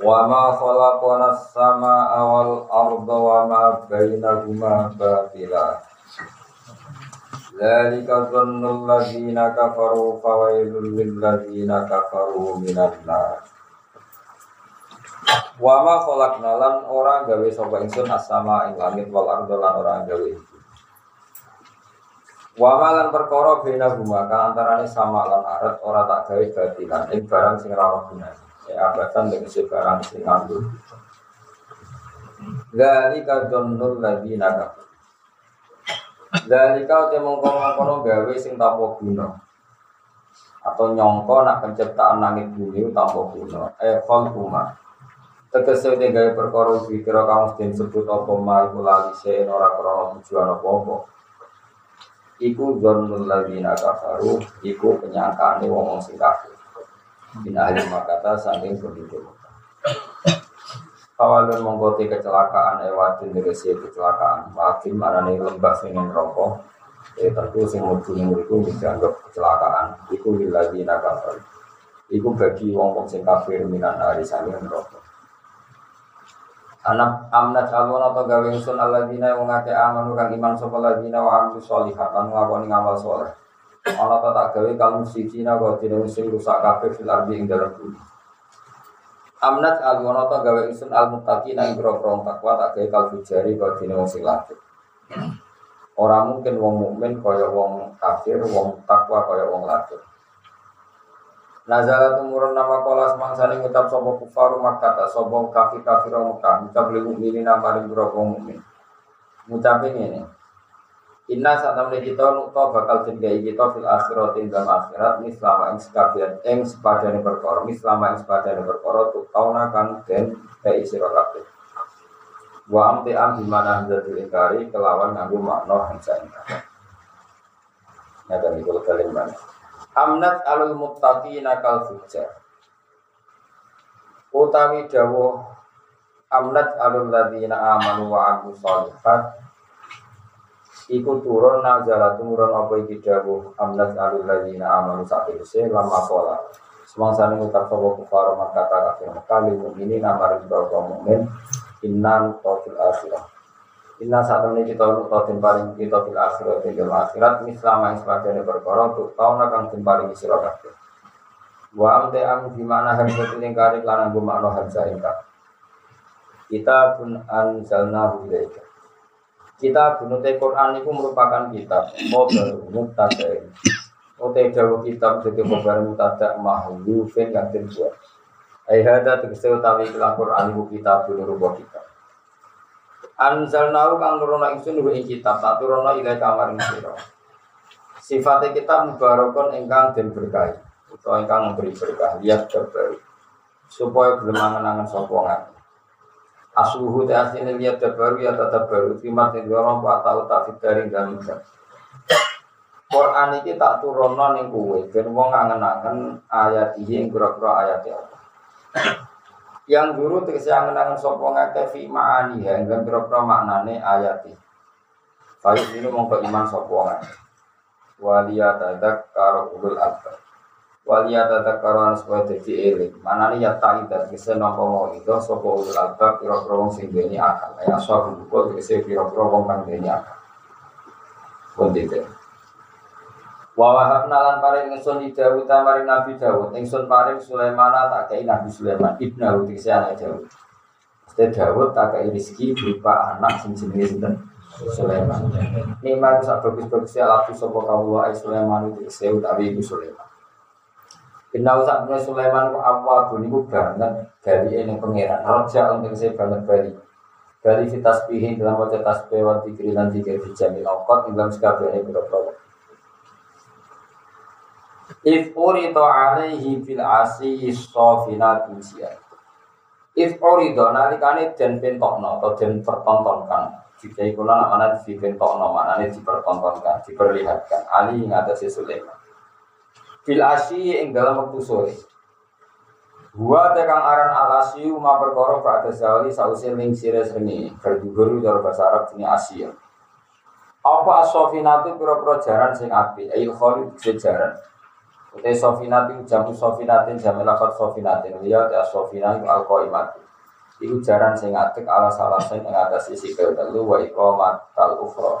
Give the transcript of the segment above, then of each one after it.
Wa ma khalaqna as-samaa'a wal arda wa ma bainahuma batila. Dzalika dhannul ladzina kafaru fawailul lil ladzina kafaru minan nar. Wa ma khalaqna lan ora gawe sapa ingsun as-samaa'a ing langit wal arda lan ora gawe. Wa ma lan perkara bainahuma kang antarané sama lan arat ora tak gawe batilan ing barang sing ono gunane. Abatan dengan barang sing nganggur. Dzalika dhannul ladzina kafaru. Dzalika te mongko-mongkono gawe sing tanpa guna. Atau nyongko nak penciptaan langit bumi tanpa guna. Eh khalquma. Tegese te gawe perkara dikira kamu den sebut apa ma iku lali sen ora krana tujuan apa-apa. Iku dhannul ladzina kafaru, iku penyangkaane wong sing kafir. Bin ahli makata saking penduduk Kawalun mengkoti kecelakaan ewadin diresi kecelakaan. Wadin mana nih lembah singin rokok Ya tentu sing ning mriku dianggap kecelakaan. Iku lagi nakafir Iku bagi wong wong sing kafir minan hari sami neraka Anak amnat alun atau gawe sun alladzina wong akeh amanu kang iman sapa alladzina wa amilu sholihat lan nglakoni ngamal saleh Ana ta tak gawe kamu siji na wa dina rusak kabeh fil ardi ing dalem bumi. Amnat al ta gawe isun al muttaqin ing grogro takwa tak gawe kal fujari wa dina sing lafir. Ora mungkin wong mukmin kaya wong kafir, wong takwa kaya wong lafir. Nazala tumurun nama kola semangsane ngucap sapa kufaru makkata sapa kafir kafir Mekah ngucap lil mukminin namaring grogro mukmin. Ngucape ngene. Inna saat temen kita nukta bakal jengai kita fil akhirat ing dalam akhirat mislama ing sekabian ing sepadane perkara mislama ing sepadane perkara tu tauna kan den kai sira. Wa amti am di mana ingkari kelawan nganggo makna hangsa ingkar. Ya dan itu kalim mana. Amnat alul muttaqina kal fujar. Utawi dawuh amnat alul ladina amanu wa amilus sholihat Iku turun nazala turun apa iki dawuh amnat alul ladina amanu sakirse lama kola Semangsa ini utak sopo kufar maka kata kafir Mekali ini nama rizal mu'min Inna nutofil akhirah. Inna saat ini kita nutofil paling kita fil akhirat Di dalam akhirat Mislama yang sebagainya berkorong Untuk tahun akan tim paling isi kafir Wa amte am di mana harus lingkari Karena gue makna harus ingkar Kita pun anzalna ilaika kita bunute Quran itu merupakan kitab model mutada. Ote jauh kitab jadi kabar mutada mahlufin yang terbuat. Ayhada tegese utawi kelan Quran itu kitab dulu rubah kitab. Anzalnahu kang nurono ingsun ing kitab tak turono ila kamar sira. Sifatnya kita mubarakon ingkang den berkah utawa ingkang memberi berkah lihat terbaru supaya gelem angen-angen. Asluhu te asline lihat baru ya tetap baru Timat yang dorong pak tahu tak fitari dan Quran ini tak turunno ning kowe ben wong angen-angen ayat iki ing kira-kira ayat ya Yang guru tegese angen-angen sapa ngake fi ma'ani ya ing kira-kira maknane ayat iki. Baik ini mongko iman sapa ngake. Waliyatadak karo ulul albab. Walia tata karuan supaya jadi. Mana nih ya tak nopo mau itu sopo ulul albab piro sing deni akal. Ya soal buku bisa piro piro wong kang deni akal. Pun tidak. Wawahab nalan paring ingsun Dawud maring Nabi Dawud. Ingsun paring Sulaiman tak kei Nabi Sulaiman. Ibnu isi anak Dawud. Mesti Dawud tak kei rezeki berupa anak sing jenenge sinten Sulaiman. Nikmat sak bagus-bagusnya laku sapa kawula Sulaiman itu sewu tapi ibu Sulaiman. Inna usah Sulaiman ku apa niku banget dari ini pangeran. Roja untuk saya banget dari dari si tasbihin dalam wajah tasbih wa dikri dan dikir di jamil awqat dalam sekabiannya berapa If urito alaihi fil asi sofina tusia Ifqorido nalikane den pentokno atau den pertontonkan. Jika iku lan mana dipentokno, mana dipertontonkan, diperlihatkan. Ali ing atase Sulaiman. Fil asyi ing dalam waktu sore. Gua tekang aran alasiu ma perkara pada zawali sausi ling sire sreni. Berjuguru cara bahasa Arab ini Asia. Apa asofinatu pira-pira jaran sing api, ayo khalid sejaran. Utai sofinati jamu sofinatin jamu lafat sofinatin lihat ya sofinat al qaimati. Iku jaran sing atik ala salah sing ing atas isi telu wa iqamatal ukhra.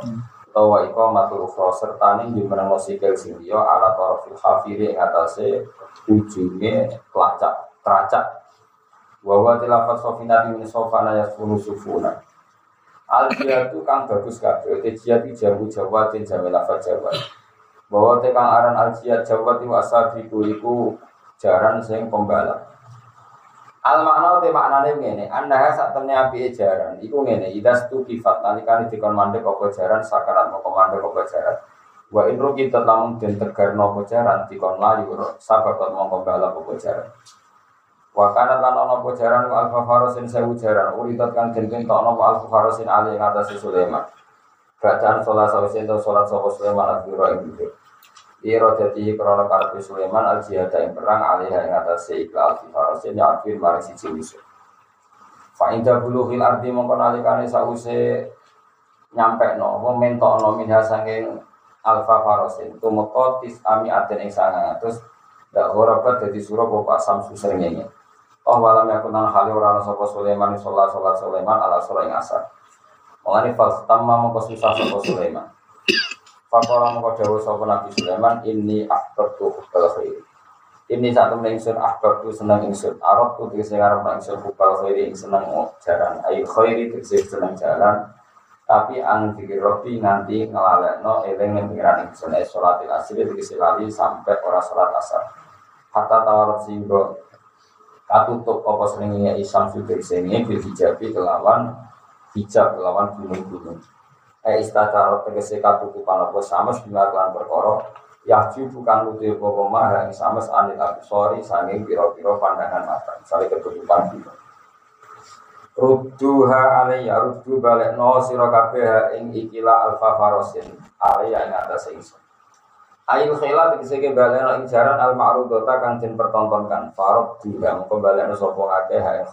Atau wa iqamatul ukhra serta ning jumeneng sikil sing liya ala atase ujunge kelacak teracak. Wa wa tilafat sofinati min sofana yasfunu sufuna. Al jihadu kang bagus kabeh. Te jihad jamu jawatin jamu lafat jawat bahwa tekang aran al jihad Jawa tiwa asabiku iku jaran sing pembalap. Al makna te maknane ngene, anda sak temne api jaran iku ngene, idas tu kifat nalikane dikon mandek apa jaran sakarat mau komando apa jaran. Wa in kita lamun den tegarno apa jaran dikon layu sababat mau pembalap apa jaran. Wa kana lan ana apa jaran alfa farosin sewu jaran uridat kang den pentokno alfa farosin ali ing atase Sulaiman. Bacaan sholat sawise sholat sapa Sulaiman al-Biro Iro dadi krono karpe Sulaiman al jihad yang perang alih yang atas seikla al farasin yang akhir mari si ciwise. Fa'inda bulu hil arti mongkon alikane sause nyampe no, mentok no minha sanging alfa farosin. Tumeka tis ami aten ing sangang atus. Dak horabat dadi sura bapak samsu srengenge. Oh walam yakun nang hali ora ana sapa Sulaiman sholat sholat Sulaiman ala sura ing asar. Mengani fal tamma mongko susah sapa Sulaiman. Fakola mengkau dawa sopo Nabi Sulaiman ini akbar tu hubal khairi. Ini satu mengingsun akbar tu senang ingsun. Arab tu tegesi ngarep ingsun hubal khairi ing senang jalan. Ayo khairi tegesi senang jalan. Tapi ang dikir robi nganti ngelalekno eleng yang pengiran ingsun. Eh sholatil asri tegesi lali sampai ora sholat asar. Hatta tawarat singgo katutup apa seringnya isam sudah sini bil hijabi kelawan hijab kelawan gunung-gunung eh istacara tegese katutupan apa sames bima kelan perkara yahju bukan nuti apa mah yang sames anil sorry sanging piro-piro pandangan mata. Misalnya ketutupan gitu Rudduha alaiya ruddu balik no siro kabeh ing ikila alfa farosin alaiya ing atas ingsun. Ail khila tegese ke balik no ing jaran al ma'rudota kang den pertontonkan. Farod juga mengko balik no sapa akeh ha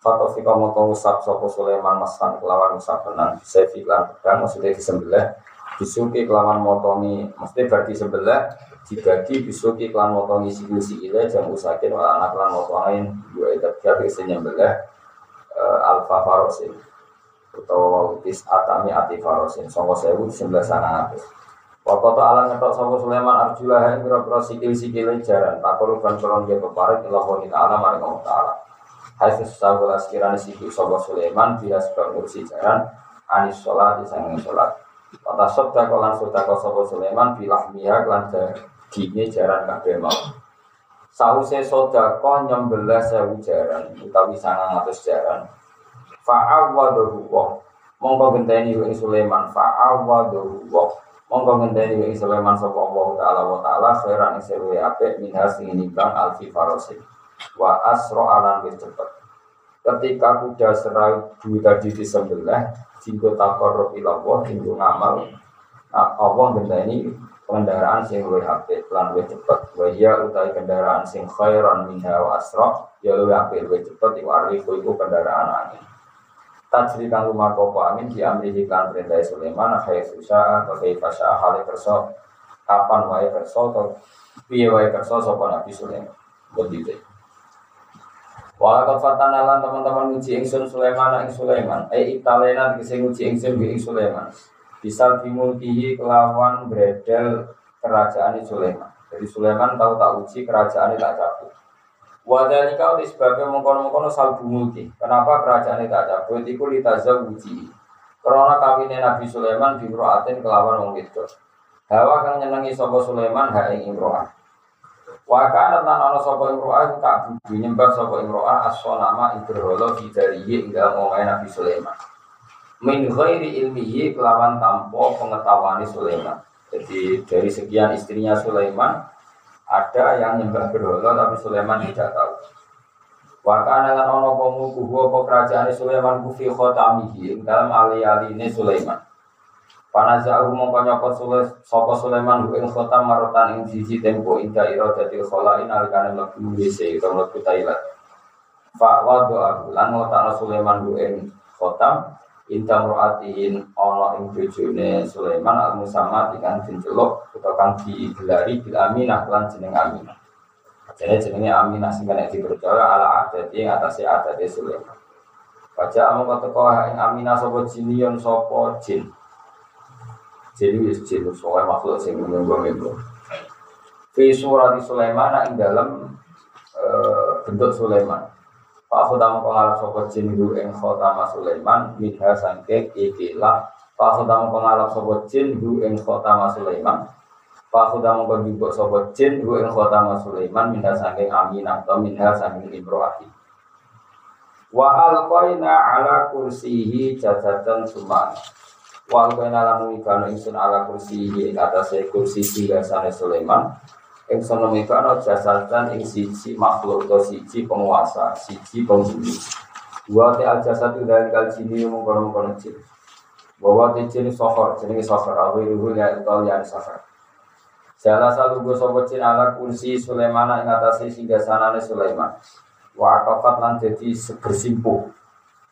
ing Fatofika moto usap sopo Sulaiman masan kelawan usap tenang Sefi lan pedang maksudnya disembelih. Bisuki kelawan motongi. Maksudnya berarti sebelah Dibagi bisuki kelawan motongi siku ile Jam usakin wala anak kelawan motongin Dua itu biar bisa nyembelih uh, Alfa farosin. Atau tis atami ati farosin. Songko sewu sebelah sana atas Wakoto ala ngetok sopo Sulaiman arjulah yang kira-kira sikil-sikil jaran Takoruban koron dia peparik Ilah ta'ala maring Allah ta'ala Hasil sabola sekiranya siku sobo Sulaiman dia sebab kursi jaran anis sholat sanging sholat. Kata sobda kolan sobda kau sobo Sulaiman bilah miha kelan dagingnya jaran kabeh mau. Sause soda kau nyembelah sewu jaran utawi sangang atus jaran. Fa'awaduhu wa mongko genteni ing Sulaiman fa'awaduhu wa mongko genteni ing Sulaiman sapa Allah taala wa taala khairan ing sewu apik minha sing nimbang alfi wa asro alan wis cepet ketika kuda seribu tadi disembelih jinggo takor ilallah jinggo ngamal. Nah, Allah ini kendaraan sing luwih apik lan luwih cepet wa utai kendaraan sing khairan minha wa asra ya luwih apik luwih cepet iku arifu iku kendaraan angin. Tajri kang lumarko angin di amrihi kan perintah Sulaiman khair susah atau khair fasya hale kapan wae kerso atau piye wae kerso sapa Nabi Sulaiman? Begitu Walau fatanalan teman-teman uji ingsun Sulaiman ing Sulaiman. Eh italena dikasih uji ingsun ing Sulaiman. Bisa dimulkihi kelawan bredel kerajaan Sulaiman. Jadi Sulaiman tahu tak uji kerajaan tak cabut. Wadali kau disebabkan mengkono-mengkono salbu mulki. Kenapa kerajaan tak cabut? Iku litazah uji. Karena kawinnya Nabi Sulaiman di Imro'atin kelawan wong itu. Hawa kang nyenengi sapa Sulaiman ha ing Imro'ah. Wa kana lan ana sapa imro'ah tak budu nyembah sapa imro'ah as-sanama ibraholo fi darihi ing dalem Nabi Sulaiman. Min ghairi ilmihi kelawan tanpa pengetahuan Sulaiman. Jadi dari sekian istrinya Sulaiman ada yang nyembah berhala tapi Sulaiman tidak tahu. Wa kana lan ana apa mulku apa kerajaan Sulaiman ku fi khatamihi dalam ali-aline Sulaiman. Panazahu mongko nyapa sapa Sulaiman ing khotam marotan ing siji tempo ing daerah dadi kholain alikane mlebu WC utawa mlebu toilet. Fa wa doa lan ngotakno Sulaiman ing khotam Inta mur'atihin ana ing bojone Sulaiman al musamma ikan diceluk utawa kang digelari bil aminah lan jeneng aminah. Jadi jenenge aminah sing kena dipercaya ala adat ing atase adat Sulaiman. Baca amu kata kau ing aminah sapa jinion sapa jin. Jadi wis jin soalnya makhluk sing menunggu-nunggu. Fi surat Sulaiman ing dalam uh, bentuk Sulaiman. Pak Khudam pengalap sopo jin hu ing khotama Sulaiman Midha sangke ikilah Pak Khudam pengalap sopo jin hu ing khotama Sulaiman Pak Khudam penjubuk sopo jin hu ing khotama Sulaiman Midha sangke aminah atau midha sangke imro'ati Wa alqaina ala kursihi jajatan suman Wal kena lan mikano ingsun ala kursi ing atase kursi biasane Sulaiman. Ingsun mikano jasatan ing siji makhluk atau siji penguasa, siji penghuni. Wa te al jasadu dari kal jini mengkono-mengkono jin. Bahwa te jin sohor, jenenge sohor, awi ruhu ya utol ya sohor. Salah satu gue sobat jin ala kursi Sulaiman ing atase singgasanane Sulaiman. Wa akafat lan dadi bersimpuh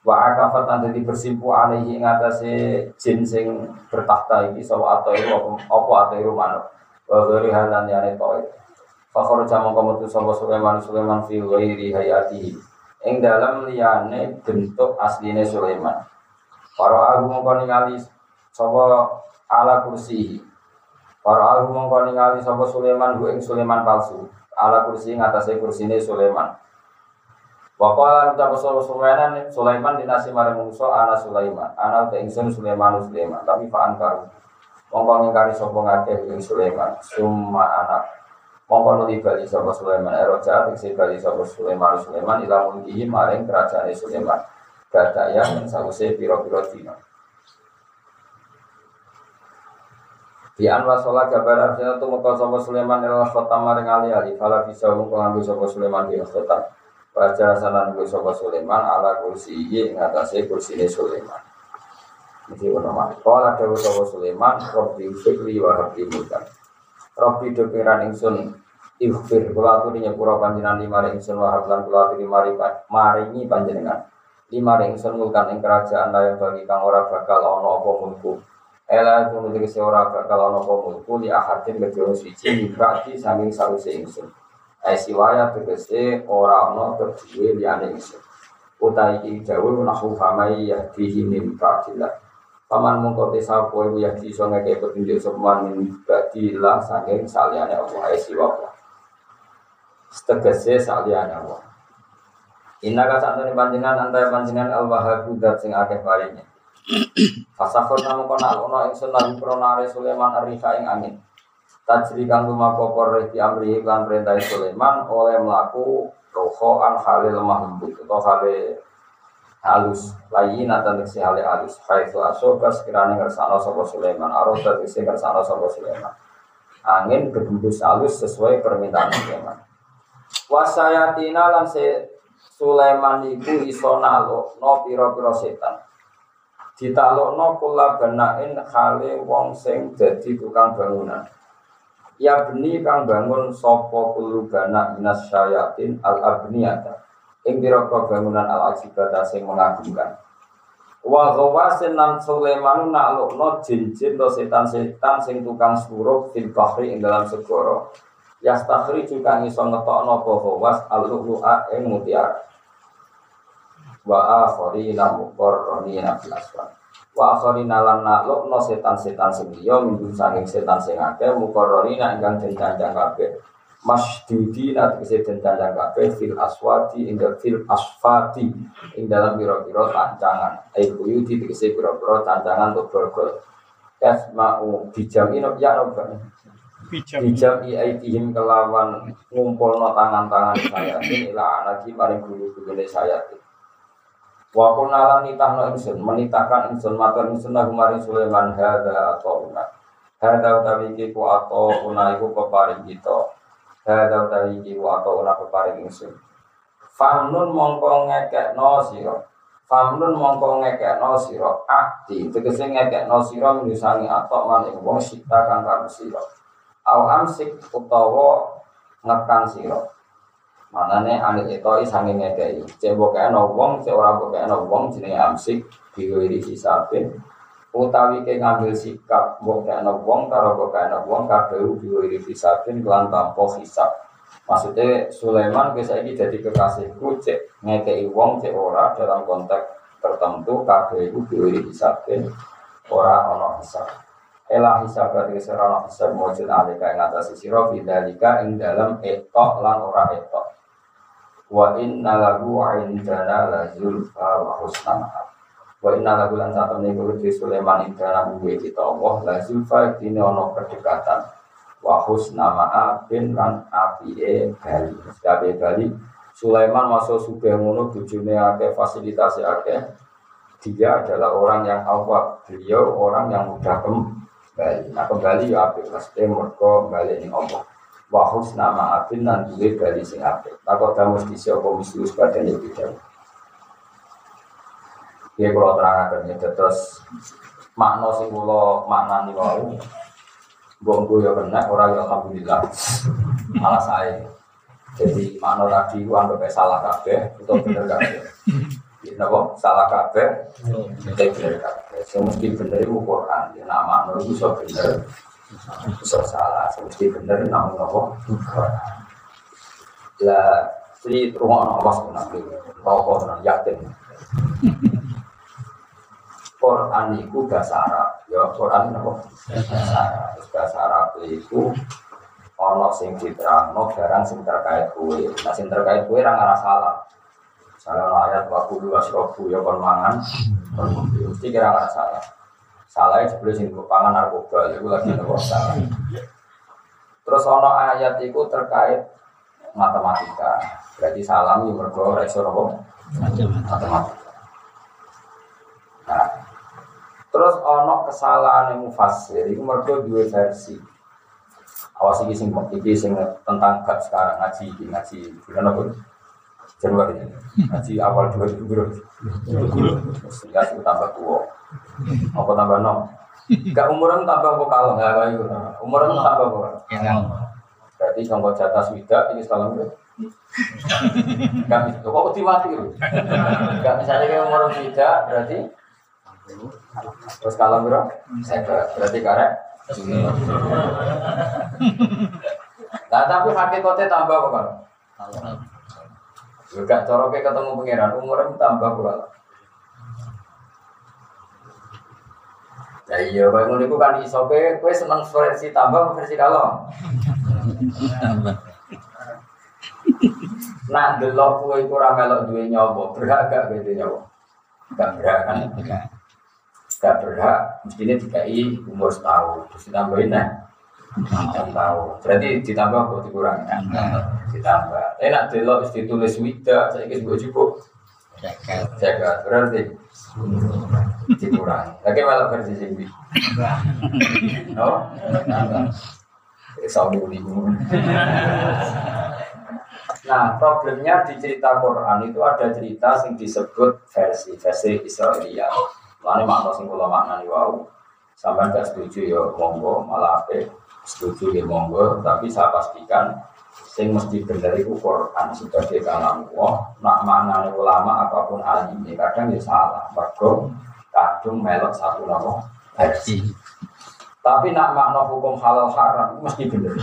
wa akafat lan dadi bersimpu alaihi ing atase jin sing bertakhta iki sawa atau iku apa iku manuk. Wa ghairi halan yane toy fa kharaja mongko metu sapa Sulaiman Sulaiman fi ghairi hayatihi. Ing dalam liyane bentuk asline Sulaiman. Para aku mongko ningali sapa ala kursi para aku mongko ningali sapa Sulaiman ing Sulaiman palsu. Ala kursi ing atase kursine Sulaiman Wakala ucap Sulaiman Sulaiman dinasi mare mungso ana Sulaiman. Ana te ingsun Sulaiman Sulaiman. Tapi fa ankar mongko ngingkari sapa ngakeh ing Sulaiman. Summa anak mongko nuli bali sapa Sulaiman. Eroja tegese bali sapa Sulaiman Sulaiman. Ila mulkihi maring kerajaan Sulaiman. Gada yang sause piro-piro dina. Di anwa sholat kabar arjana tu muka sapa Sulaiman ila khotam maring ali-ali. Fala bisa mongko ngambil sapa Sulaiman di khotam Baca sanan gue sopa Sulaiman ala kursi ini ngatasi kursi ini Sulaiman. Ini nama. Kalau ada sopa Sulaiman, Robbi Fikri wa Rabbi Mudan. Robbi dokiran ingsun Ikhfir, kula aturi nyepura panjenengan lima ingsun wahab lan kula aturi mari maringi panjenengan. Lima ingsun ngulkan ing kerajaan layak bagi kang ora bakal ana apa mulku. Ela itu nulis ora bakal ana apa mulku li ahadin kedua suci berarti saking sawise ingsun. Aisiwaya tegese ora ana kedue liyane ingsun. Utai iki dawuh nahu famai yahdihi min ba'dillah. Paman mongko te sapa iku yahdi iso ngeke petunjuk sapa min ba'dillah saking saliyane Allah aisiwa. Tegese saliyane Allah. Inna ka santune panjenengan antara panjenengan al-wahhabu dat sing akeh paringe. Fasakhon namu pronare Sulaiman arifa ing angin. Tajri kang lumaku di amri iklan perintah Sulaiman oleh melaku roho an hale lemah lembut atau hale halus. Lain atau si hale halus. Itu asoka sekiranya ngersano sopo Sulaiman. Aroda isi ngersano sopo Sulaiman. Angin berhembus halus sesuai permintaan Sulaiman. Wasayatina lan se Sulaiman iku iso nalo no piro piro setan. Ditalokno kula benain hale wong sing jadi tukang bangunan Ya beni kang bangun sopo kulubana minas syayatin al abniyata ing pira bangunan al ajibata sing mengagumkan. Wa ghawasin nan Sulaiman naklukno jin-jin do setan-setan sing tukang suruh fil bahri ing dalam segoro. Yastakhri juga iso ngetokno apa ghawas al-lu'a ing mutiara. Wa akhirina muqarranina fil asfal. Wa akharina lan naklukno setan-setan sing liya minggu saking setan sing akeh mukarrarina ingkang den dandang kabeh. Masdudi nat kese den dandang kabeh fil aswati ing fil asfati ing dalam pira-pira tancangan. Ai buyuti kese pira-pira tancangan untuk borgol. Yasma'u bijam ino ya no Bijam i aitihim kelawan ngumpulno tangan-tangan saya ini ila anaki paring guru-gurune saya Wa kunna lan nitahno ingsun, menitahkan ingsun matur ingsun lahu maring Sulaiman hadza atau una. Hadza utawi iki ku atau una iku peparing kita. Hadza utawi iki ku atau una peparing ingsun. Famnun mongko ngekekno sira. Famnun mongko ngekekno sira. Akti tegese ngekekno sira misangi atok maning wong sita kang karo sira. Au utawa ngekan sira. Manane ane itu sange ngekei. Cek bokekno wong, cek ora bokekno wong jenenge amsik diwiri hisabin. Utawi ke ngambil sikap bokekno wong karo bokekno wong kabeh diwiri hisabin kelan tanpa hisab. Maksudnya Sulaiman bisa ini jadi kekasihku cek ngekei wong cek ora dalam konteks tertentu kabeh itu diwiri hisabin ora ono hisab. Elah hisab berarti kesera ono hisab mujud alika ing atas sira bidalika ing dalam etok lan ora etok. Wa inna lahu indana la zulfa wa husna Wa inna lahu lan satu niku Sulaiman indana munggu kita Allah la zulfa dini ono kedekatan wahus nama abin lan e Bali. Kabeh Bali Sulaiman masuk sudah ngono bujune akeh fasilitasi akeh. Dia adalah orang yang awak, beliau orang yang mudah kembali. Nah kembali ya apik, pasti mereka kembali ini Allah. Wahus nama abin lan duwe Bali sing apik. Takut kamu di siapa mislus pada ini tidak. Ya kalau terangkan ya terus makna sing kula maknani wau Bonggo ya kena, orang ya alhamdulillah. Malah saya. Jadi makna tadi itu anggap salah kabeh atau bener kabeh. Napa salah kabeh, kita bener kabeh. Semesti bener itu Quran. Ya nak makna itu so bener. So salah, semesti bener namun Quran. Lah, jadi rumah apa sebenarnya? Rokok, yakin. Quran itu bahasa Arab. Ya, Quran itu bahasa Arab. Bahasa Arab itu ono sing diterangno barang sing terkait kue. Nah, sing terkait kue ra ngarah salah. Salah ayat wa kudu asrofu ya kon mangan. Mesti kira ngarah salah. Salah itu sebelum sing pangan narkoba, itu lagi nopo salah. Terus ono ayat itu terkait matematika. Berarti salam yang mergo iso Matematika. Nah, Terus ono kesalahan yang mufasir, itu mereka dua versi. Awas ini sing iki sing tentang gak sekarang ngaji ngaji bulan apa? Januari ngaji awal dua ribu bro. Ya sih tambah tua. Apa tambah nom? Gak umuran tambah apa kalau nggak kayak gitu. Umuran tambah apa? Berarti contoh jatah swida ini salam bro. Gak bisa. Kok mati gitu? Gak misalnya kayak umuran swida berarti Terus kalau bro, berarti karet. Nah tapi hakikatnya tambah apa kan? Juga coroknya ketemu pangeran umurnya tambah berapa? Ya iya, kalau ngono kan iso kowe seneng versi tambah versi kalau. Nak delok kowe iku ora melok duwe nyawa, berhak gak gitu nyawa? Gak berhak kan? gak berhak mestinya dikai umur setahun terus ditambahin nah enam tahun berarti ditambah kok dikurangi ditambah. Enak delok ditulis wida saya kira cukup. Jaga berarti dikurangi lagi malah versi sini oh? Saudi Nah, problemnya di cerita Quran itu ada cerita yang disebut versi versi Israelia. Lalu makna sing kula maknani wau. Sampai gak setuju ya monggo, malah ape setuju ya monggo, tapi saya pastikan sing mesti bener itu Quran sebagai kalam Allah. Nak maknani ulama apa pun alim kadang ya salah. Mergo kadung melok satu nama versi. Tapi nak makna hukum halal haram mesti bener.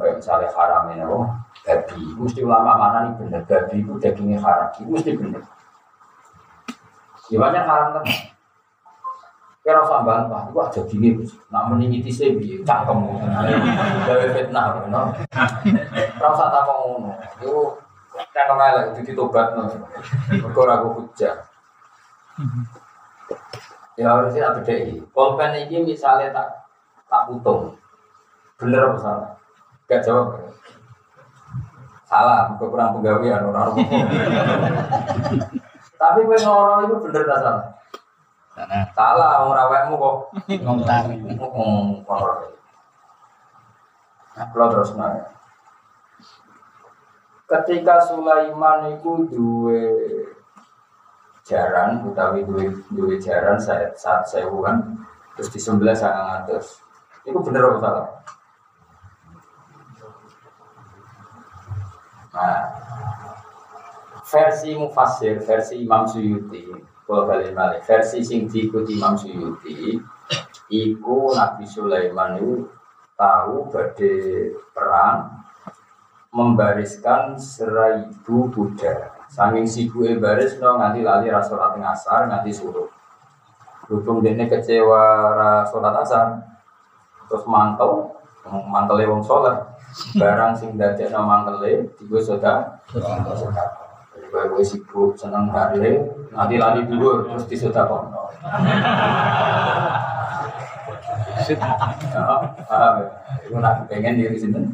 Kayak misalnya haram ini, oh, babi, mesti ulama mana nih bener, babi itu dagingnya haram, itu mesti bener. Gimana haram kan? Kira usah bantah, itu aja gini, nak meninggi tise bi, cangkem, gawe fitnah, no. Rasa tak mau ngono, itu cangkem aja, itu ditobat, no. Mereka ragu hujah. Ya harusnya ada deh. Pulpen ini misalnya tak tak putung, bener apa salah? Gak jawab. Salah, kurang penggawean orang tapi gue ngorong itu bener tak salah? Salah. Salah, orang rawekmu kok. Nah, kalau terus nanya. ketika Sulaiman itu duwe jaran utawi duwe duwe jaran saat saat sewuan terus disembelih sangat atas itu bener apa salah nah versi mufasir versi Imam Suyuti balik versi sing diikuti Imam Suyuti iku Nabi Sulaiman itu tahu badai perang membariskan seribu Buddha. Saking sibuk baris no nganti lali rasulat ngasar nganti suruh. Berhubung dia kecewa rasulat asar, terus mantel, mantel wong sholat, barang sing dadek no mantele, tiga sudah, gue sibuk seneng hari, nanti lali dulu terus disudah kono. Itu nak pengen diri sini.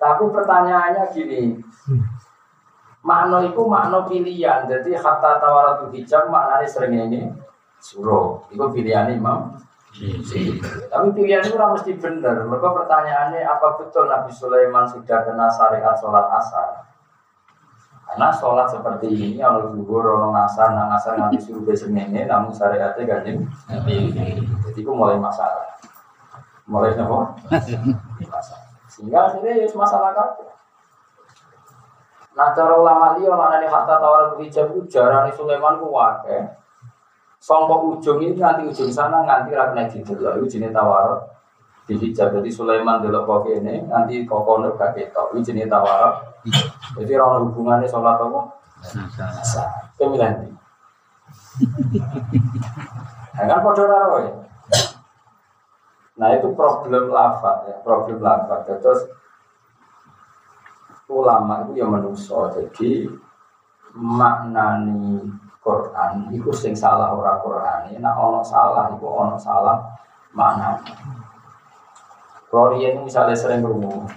Tapi pertanyaannya gini, makna itu makna pilihan. Jadi kata tawaratu hijab maknanya sering ini suruh. Itu pilihan imam. Tapi pilihan itu mesti benar. Mereka pertanyaannya apa betul Nabi Sulaiman sudah kena syariat sholat asar? Karena sholat seperti ini, kalau zuhur, kalau ngasar, nang ngasar nanti suruh besok ini, namun syariatnya ganjil. Jadi itu mulai masalah. Mulai apa? masalah. Sehingga akhirnya ya masalah kabeh. Nah cara ulama dia mana nih harta tawar hijab itu jarang Sulaiman ku wakai. Songkok ujung ini nanti ujung sana nganti rakna didelok itu jenis tawar di hijab. Jadi Sulaiman delok kok ini nanti kokono gak ketok itu jenis tawar. Jadi orang hubungannya sholat apa? Sah. Ini. Nah, kan podo ya. Nah itu problem lafaz ya, problem lafaz. Terus ulama itu yang menuso jadi maknani Quran itu sing salah ora Quran. Nah ono salah itu ono salah makna. Florian misalnya sering berumur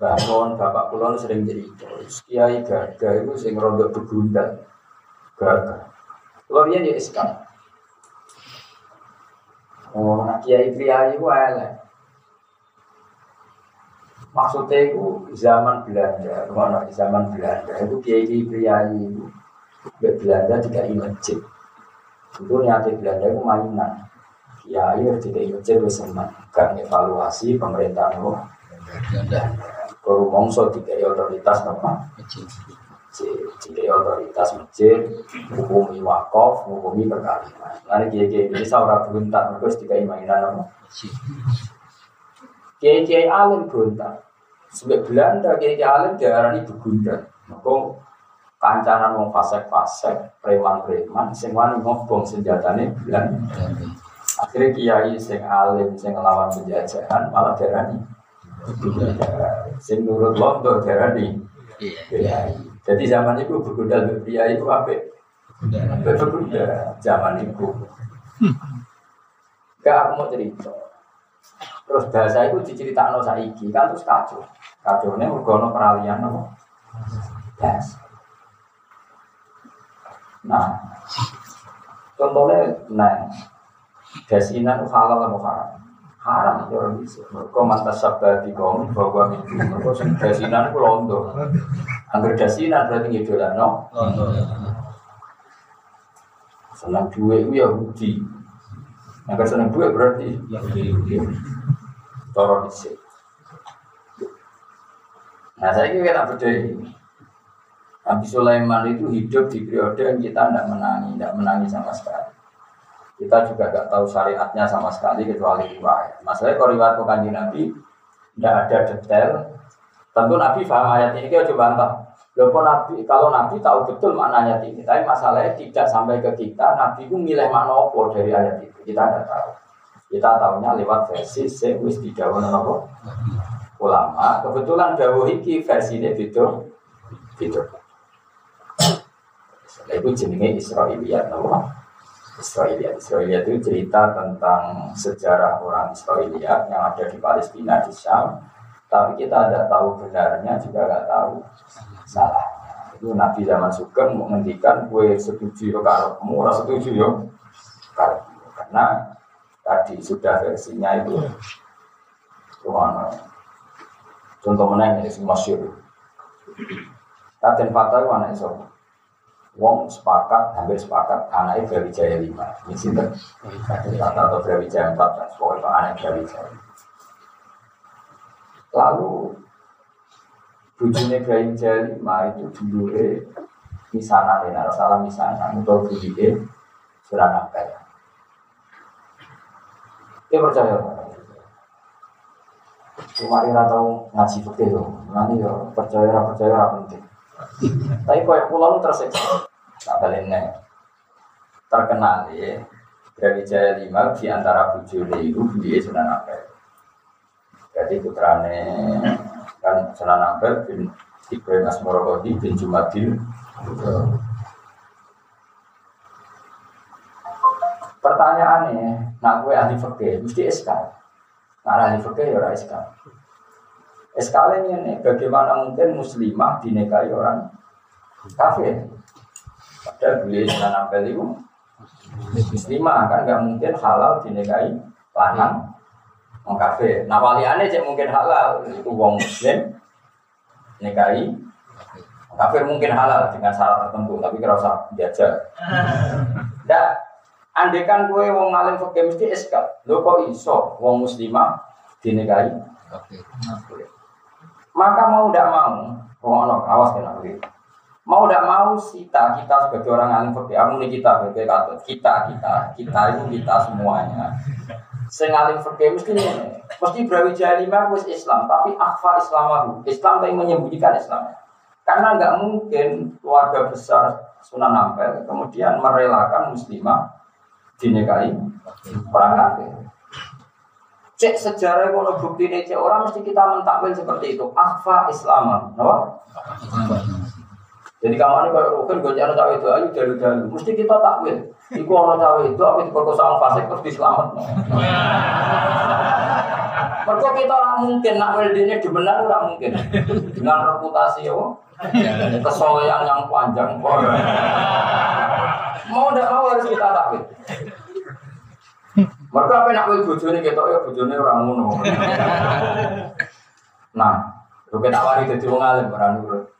bangun bapak kulon sering cerita. Kiai gaga itu sing rondo begundal. Gaga Florian ya sekarang Oh, nak kiai kiai itu elek. Maksudnya itu zaman Belanda, mana zaman Belanda itu kiai kiai Belanda tidak masjid. Itu nyata Belanda itu mainan. Kiai harus tidak masjid itu senang. Kan evaluasi pemerintah itu. Kalau mongso tiga otoritas apa? jadi otoritas masjid, hukumi wakaf, hukumi perkawinan. Nanti kiai kiai ini seorang beruntak, terus tiga mainan apa? Kiai kiai alim beruntak. Sebab Belanda kiai kiai alim diarani begunda. Maka kancaran wong fasek-fasek, preman-preman, sing wani ngobong senjatane Belanda. Akhirnya kiai sing alim, sing ngelawan penjajahan malah diarani Sing nurut londo diarani kiai. Jadi zaman itu bergundal pria itu apa? Bergundal zaman itu. Gak aku mau cerita. Terus bahasa itu diceritakan saiki kan terus kacau. Kacau ini peralihan apa? Bahasa. Nah, contohnya, nah, dasinan halal atau haram? Haram itu orang bisa. Mereka mantas sabda di kaum bahwa itu. Mereka dasinan itu londo. Angger dasinan berarti ngidolan no. Senang dua itu Yahudi. Angger senang dua berarti Yahudi. Toro disik. Nah saya kira beda ini. Nabi Sulaiman itu hidup di periode yang kita tidak menangi, tidak menangi sama sekali. Kita juga tidak tahu syariatnya sama sekali kecuali riwayat. Masalahnya kalau riwayat bukan Nabi, tidak ada detail. Tentu Nabi paham ayat ini, kita coba bantah. Loh, Nabi, kalau Nabi tahu betul maknanya ini, tapi masalahnya tidak sampai ke kita, Nabi itu milih mana apa dari ayat itu, kita tidak tahu. Kita tahunya lewat versi sewis di apa? Ulama, kebetulan Jawa iki versi ini video, video. Itu jenenge Israiliyat, apa? Israiliyat. Israiliyat itu cerita tentang sejarah orang Israiliyat yang ada di Palestina, di Syam. Tapi kita tidak tahu benarnya, juga tidak tahu salah. Itu Nabi zaman Sugeng menghentikan gue setuju yo karepmu, ora setuju yo Karena tadi sudah versinya itu Tuhan Contoh mana sing masyhur. Raden Fatah itu anak sapa? Wong sepakat, hampir sepakat anaknya Brawijaya lima. Ini sinten? Fatah atau Brawijaya empat, dan pokoknya anak Brawijaya. Lalu bujune Brawijaya lima itu dulu misanan, ya, salah misanan, untuk bujune Suranapel. Dia percaya Cuma ora tau ngaji fikih loh. Nanti yo percaya percaya penting. Tapi kau pulau tersiksa. Tak baliknya terkenal ya. Dari Jaya lima di antara bujune itu dia Sunan Ampel. Jadi putrane kan Sunan Ampel bin Ibrahim Asmorogodi bin Jumadil. Pertanyaannya, nak gue ahli fikih mesti SK. Nah, ahli fikih ya SK. SK ini bagaimana mungkin muslimah dinikahi orang kafir? Padahal beliau nampel itu muslimah kan nggak mungkin halal dinikahi lanang orang kafir. Nah waliannya cek mungkin halal itu wong muslim nikahi kafir mungkin halal dengan syarat tertentu tapi kira usah diajak. Nggak, andekan gue wong ngalim fakir mesti eskal. Lo kok iso wong muslimah dinikahi Maka mau tidak mau, wong awas kena Mau tidak mau kita, kita sebagai orang alim aku ini kita sebagai katut, kita, kita, kita itu kita semuanya. Sing alim mesti mesti Brawijaya lima wis Islam, tapi akhfa Islamahu. Islam tapi menyembunyikan Islam. Karena nggak mungkin keluarga besar Sunan Ampel kemudian merelakan muslimah dinikahi orang kafir. Cek sejarah kalau bukti ini cek orang mesti kita mentakwil seperti itu. Akhfa Islam, no? Jadi kamu ini kalau rukun gue jangan cawe itu ayo dari dulu. Mesti kita takwil. Iku orang cawe itu apa diperkosa orang fasik terus diselamat. Mereka kita orang mungkin nak ini dibenar orang mungkin dengan reputasi yo kesolehan yang panjang. Mau tidak mau harus kita takwil. Mereka apa nak wil bojone kita ya bojone orang ngono. Nah, lu kita wari jadi wong alim orang nurut.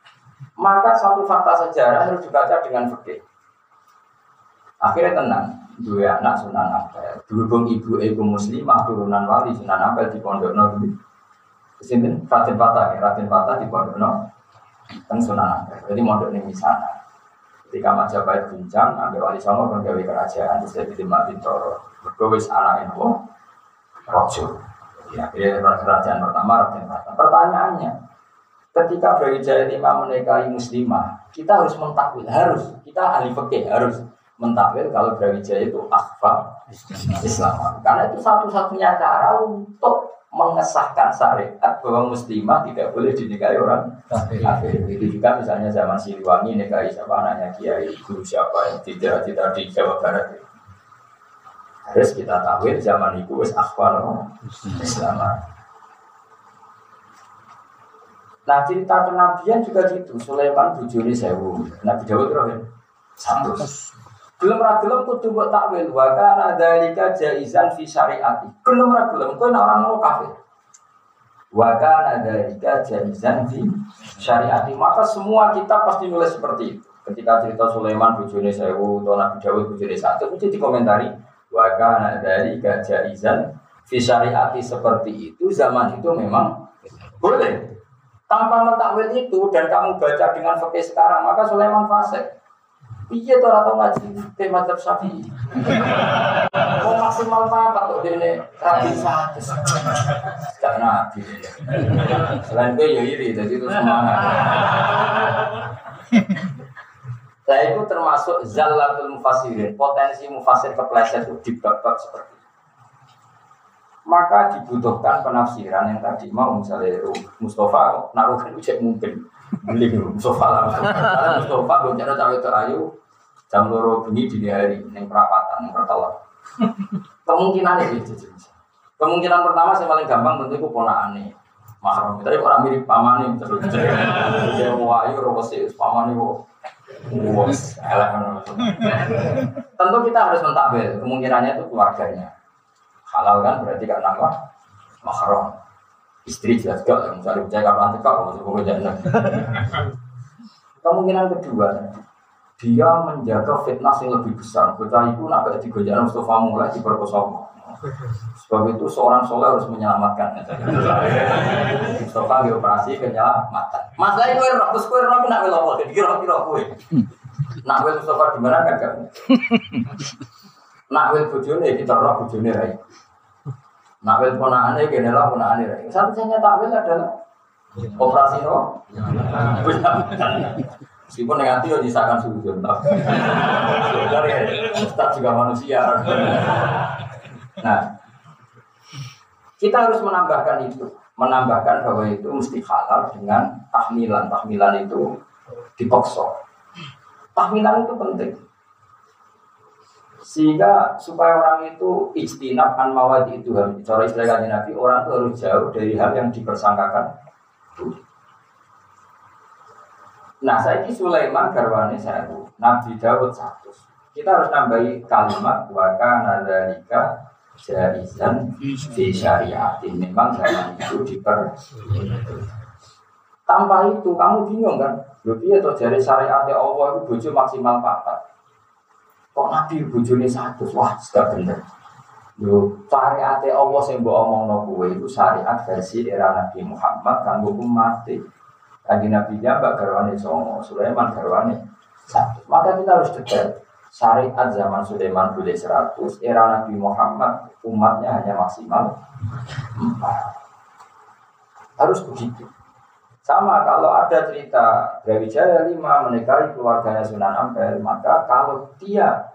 Maka satu fakta sejarah harus dibaca dengan fikih. Akhirnya tenang, dua anak Sunan Ampel. Berhubung ibu ibu muslimah turunan wali Sunan Ampel di Pondok Nabi. Ke sini Raden Patah, ya, Raden Patah di Pondok Nabi. Teng Sunan Ampel. Jadi mondok ini sana. Ketika Majapahit bincang, ambil wali songo kan gawe kerajaan terus jadi Mak Bintoro. Bergowis anak itu rojo. Ya, akhirnya kerajaan pertama Raden Patah. Pertanyaannya, Ketika Brawijaya lima menikahi muslimah, kita harus mentakwil, harus kita ahli fikih harus mentakwil kalau Brawijaya itu akhfa Islam. Karena itu satu-satunya cara untuk mengesahkan syariat bahwa muslimah tidak boleh dinikahi orang kafir. Itu juga misalnya zaman Siliwangi nikahi siapa anaknya Kiai guru siapa yang tidak tidak di Jawa Barat. Harus kita tahu zaman itu wis akhfa Islam. Nah cerita kenabian juga gitu. Sulaiman bujuni sewu. Nabi Dawud rohin satu. Ragilem kudu buat takwil. Wa kana dzalika jaizan fi syariati. Belum ragilem kowe orang mau kafir. Wa kana dzalika jaizan fi syariati. Maka semua kita pasti nulis seperti itu. Ketika cerita Sulaiman bujuni sewu atau Nabi Dawud bujuni satu itu dikomentari wa kana dzalika jaizan fi syariati seperti itu zaman itu memang boleh tanpa mentakwil itu dan kamu baca dengan fakih sekarang, maka Sulaiman fasik. Iya tuh atau ngaji tema syafi'i. Mau maksimal apa tuh ini rapi satu. Gak nabi. Selain itu ya iri, jadi itu semangat. Saya itu termasuk zalatul mufasirin, potensi mufasir kepleset itu di bab seperti maka dibutuhkan penafsiran yang tadi mau misalnya Mustafa naruh cek mungkin beli Mustafa lah. Mustafa Mustafa belum cara cawe itu ayu jam loro bunyi di hari yang perapatan yang pertolak kemungkinan itu kemungkinan pertama saya paling gampang tentu itu ponaan nih mahram tapi orang mirip pamani terus dia mau ayu robosi pamani wo tentu kita harus mentakbir. Kemungkinannya itu keluarganya. Halal kan berarti karena apa mahram Istri jelas gak, misalnya percaya kapan nanti kau masuk pekerjaan. Kemungkinan kedua, dia menjaga fitnah yang lebih besar. Bocah itu nak gak digojak Mustafa mulai diperkosa. Sebab itu seorang soleh harus menyelamatkan. Mustafa dioperasi penyelamatan. Masalah itu roh, terus kue roh nak wel apa? Jadi kira kira kue. Nak Mustafa di mana kan? Nak wel bojone kita roh bojone rai. Nak wel ponakane kene lah ponakane rai. Satu satunya tak wel adalah operasi roh. Meskipun yang nanti yo disahkan sujud. Sebenarnya Ustaz juga manusia. Nah, kita harus menambahkan itu, menambahkan bahwa itu mesti halal dengan tahmilan. Tahmilan itu dipaksa. Tahmilan itu penting. Sehingga supaya orang itu istinab an mawadi itu cara istilah Nabi orang itu harus jauh dari hal yang dipersangkakan Nah, saya ini Sulaiman garwane saya Nabi Dawud satu. Kita harus nambahi kalimat waka nadalika jaizan di syariatin. Memang zaman itu diper. Tanpa itu kamu bingung kan? Lebih atau dari syariat Allah itu bojo maksimal empat. Kok Nabi bojone satu? Wah, sudah bener. Yo, syariat Allah bawa omong no itu syariat versi era Nabi Muhammad kan hukum mati. Kaji Nabi Mbak Garwani Songo, Sulaiman Garwani satu. Maka kita harus detail. Syariat zaman Sulaiman boleh 100, era Nabi Muhammad umatnya hanya maksimal 4. Harus begitu. Sama kalau ada cerita Brawijaya 5 menikahi keluarganya Sunan Ampel, maka kalau dia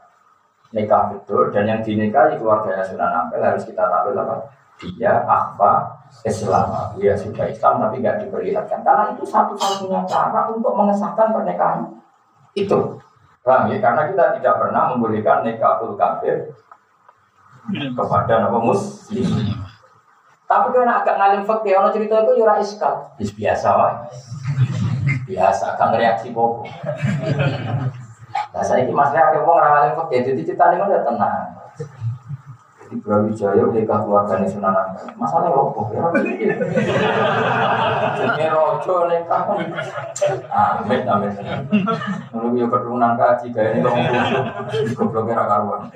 nikah betul dan yang dinikahi keluarganya Sunan Ampel harus kita tampil apa? Dia apa Islam, dia sudah Islam tapi nggak diperlihatkan karena itu satu-satunya cara untuk mengesahkan pernikahan itu. Paham ya? Karena kita tidak pernah membolehkan nikahul kafir kepada nama muslim. Tapi karena agak ngalim fakir, orang cerita itu yura iskal. Biasa lah. Biasa, kan reaksi bobo. Nah saya ini masalah ada orang ngalim fakir, jadi cerita ini udah tenang di Brawijaya nikah keluarga Sunan Ampel. Masalahnya apa? Ya Jadi rojo nikah. Amin amin. Yo keturunan kaji gaya ini kamu. Goblok kira karuan.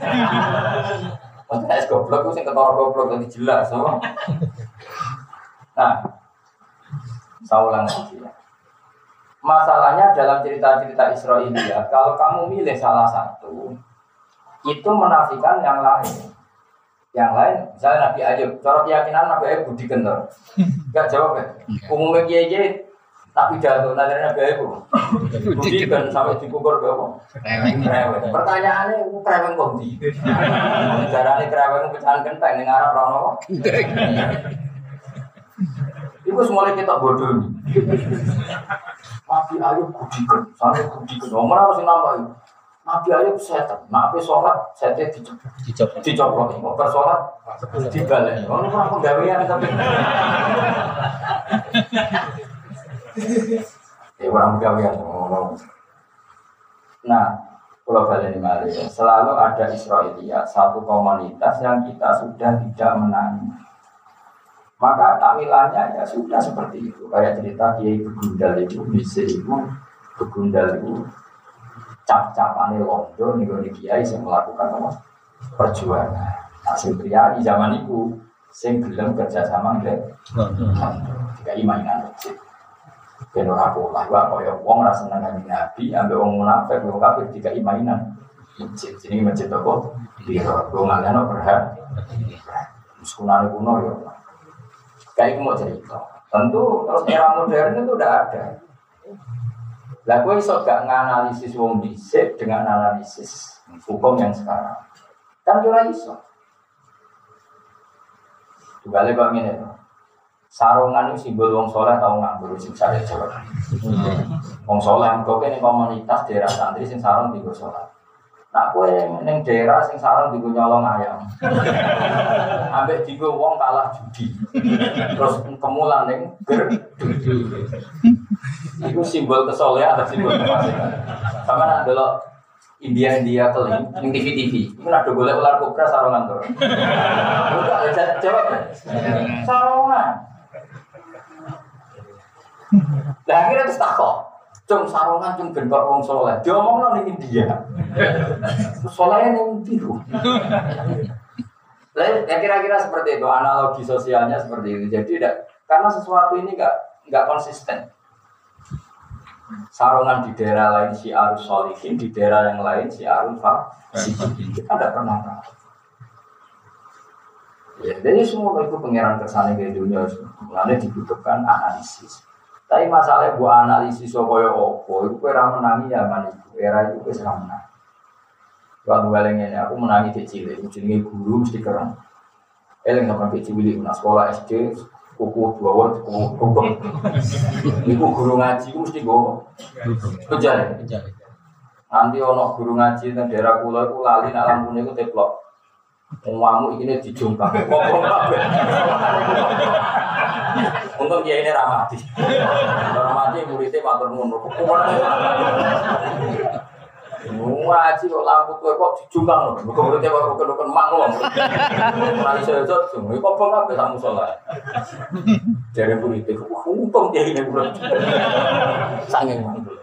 Maksudnya es goblok itu sing ketara goblok jadi jelas, so. Nah, saya ulang lagi ya. Masalahnya dalam cerita-cerita Israelia, kalau kamu milih salah satu, itu menafikan yang lain. Yang lain, misalnya Nabi Ayub, cara keyakinan Nabi Ayub budi kental. Gak jawab ya. Umumnya kiai kiai tapi jatuh nanti Nabi Ayub. Budi kan sampai dikukur ke apa? Pertanyaannya, reweng kok di? Caranya reweng pecahan kentang dengan Arab Rano. Itu semuanya kita bodoh nih. Nabi Ayub budi kan, sampai budi kan. Nomor harus nambah Nabi Ayub setan, nabi sholat setan dicopot, dicopot, mau bersolat dibalik. Orang penggawean tapi, ya orang penggawean. Nah, kalau balik ini selalu ada Israelia, satu komunitas yang kita sudah tidak menangi. Maka takwilannya ya sudah seperti itu. Kayak cerita Kiai Begundal itu, bisa itu, Begundal itu cap-capane londo nih gue kiai yang melakukan apa perjuangan. Hasil pria di zaman itu sing gelem kerja sama nggak tiga mainan masjid. Ben ora pola gua kaya wong ora seneng kanjeng Nabi ambek wong munafik wong kafir tiga mainan. Masjid sini masjid apa? Biro, gue ngalian berhak. Sekunane kuno ya. Kayak mau cerita. Tentu terus era modern itu udah ada. Lah gue iso gak nganalisis wong dhisik dengan analisis hukum yang sekarang. Kan ora iso. Tugale kok ngene. Sarungan itu simbol wong soleh tau nganggur sing sare coba. Wong soleh kok kene komunitas daerah santri sing sarung digo sholat. Nak kue neng daerah sing sarung digo nyolong ayam. Ambek digo wong kalah judi. Terus kemulan neng ger Itu simbol kesolehan atau simbol kefasikan. Sama nak dulu India India keling, yang TV TV. Ini ada boleh ular kobra sarungan tuh. Jawab kan? Sarungan. Lah akhirnya terus takok. Cung sarungan cung kok wong saleh. Diomongno ning India. Saleh ning biru. Lah ya kira-kira seperti itu analogi sosialnya seperti itu. Jadi tidak karena sesuatu ini enggak konsisten. Sarungan di daerah lain si arus solihin, di daerah yang lain si arus. Kita tidak pernah tahu. Ya, jadi semua itu pengiran kersane ke dunia, mulanya dibutuhkan analisis. Tapi masalah buat analisis supaya opo, itu kira menangi ya kan itu, era itu kira menang. Waktu balik ini aku menangi kecil, itu jadi guru mesti keren. Eleng sama kecil ini, nah sekolah SD, kuku dua watt, kuku kuku. Iku guru ngaji, itu mesti gue kejar. Nanti ono guru ngaji di daerah kulo, itu lali nak lampunya itu teplok. Umamu ini dijungkang. Untung dia ini ramati. Ramati muridnya matur nuwun. Ngaji kok lampu tuh kok dijungkang loh. Bukan muridnya kok bukan bukan maklum. Nanti saya jod, ini kok apa kamu sholat? Jadi muridnya, untung dia ini murid. Sanging mantul.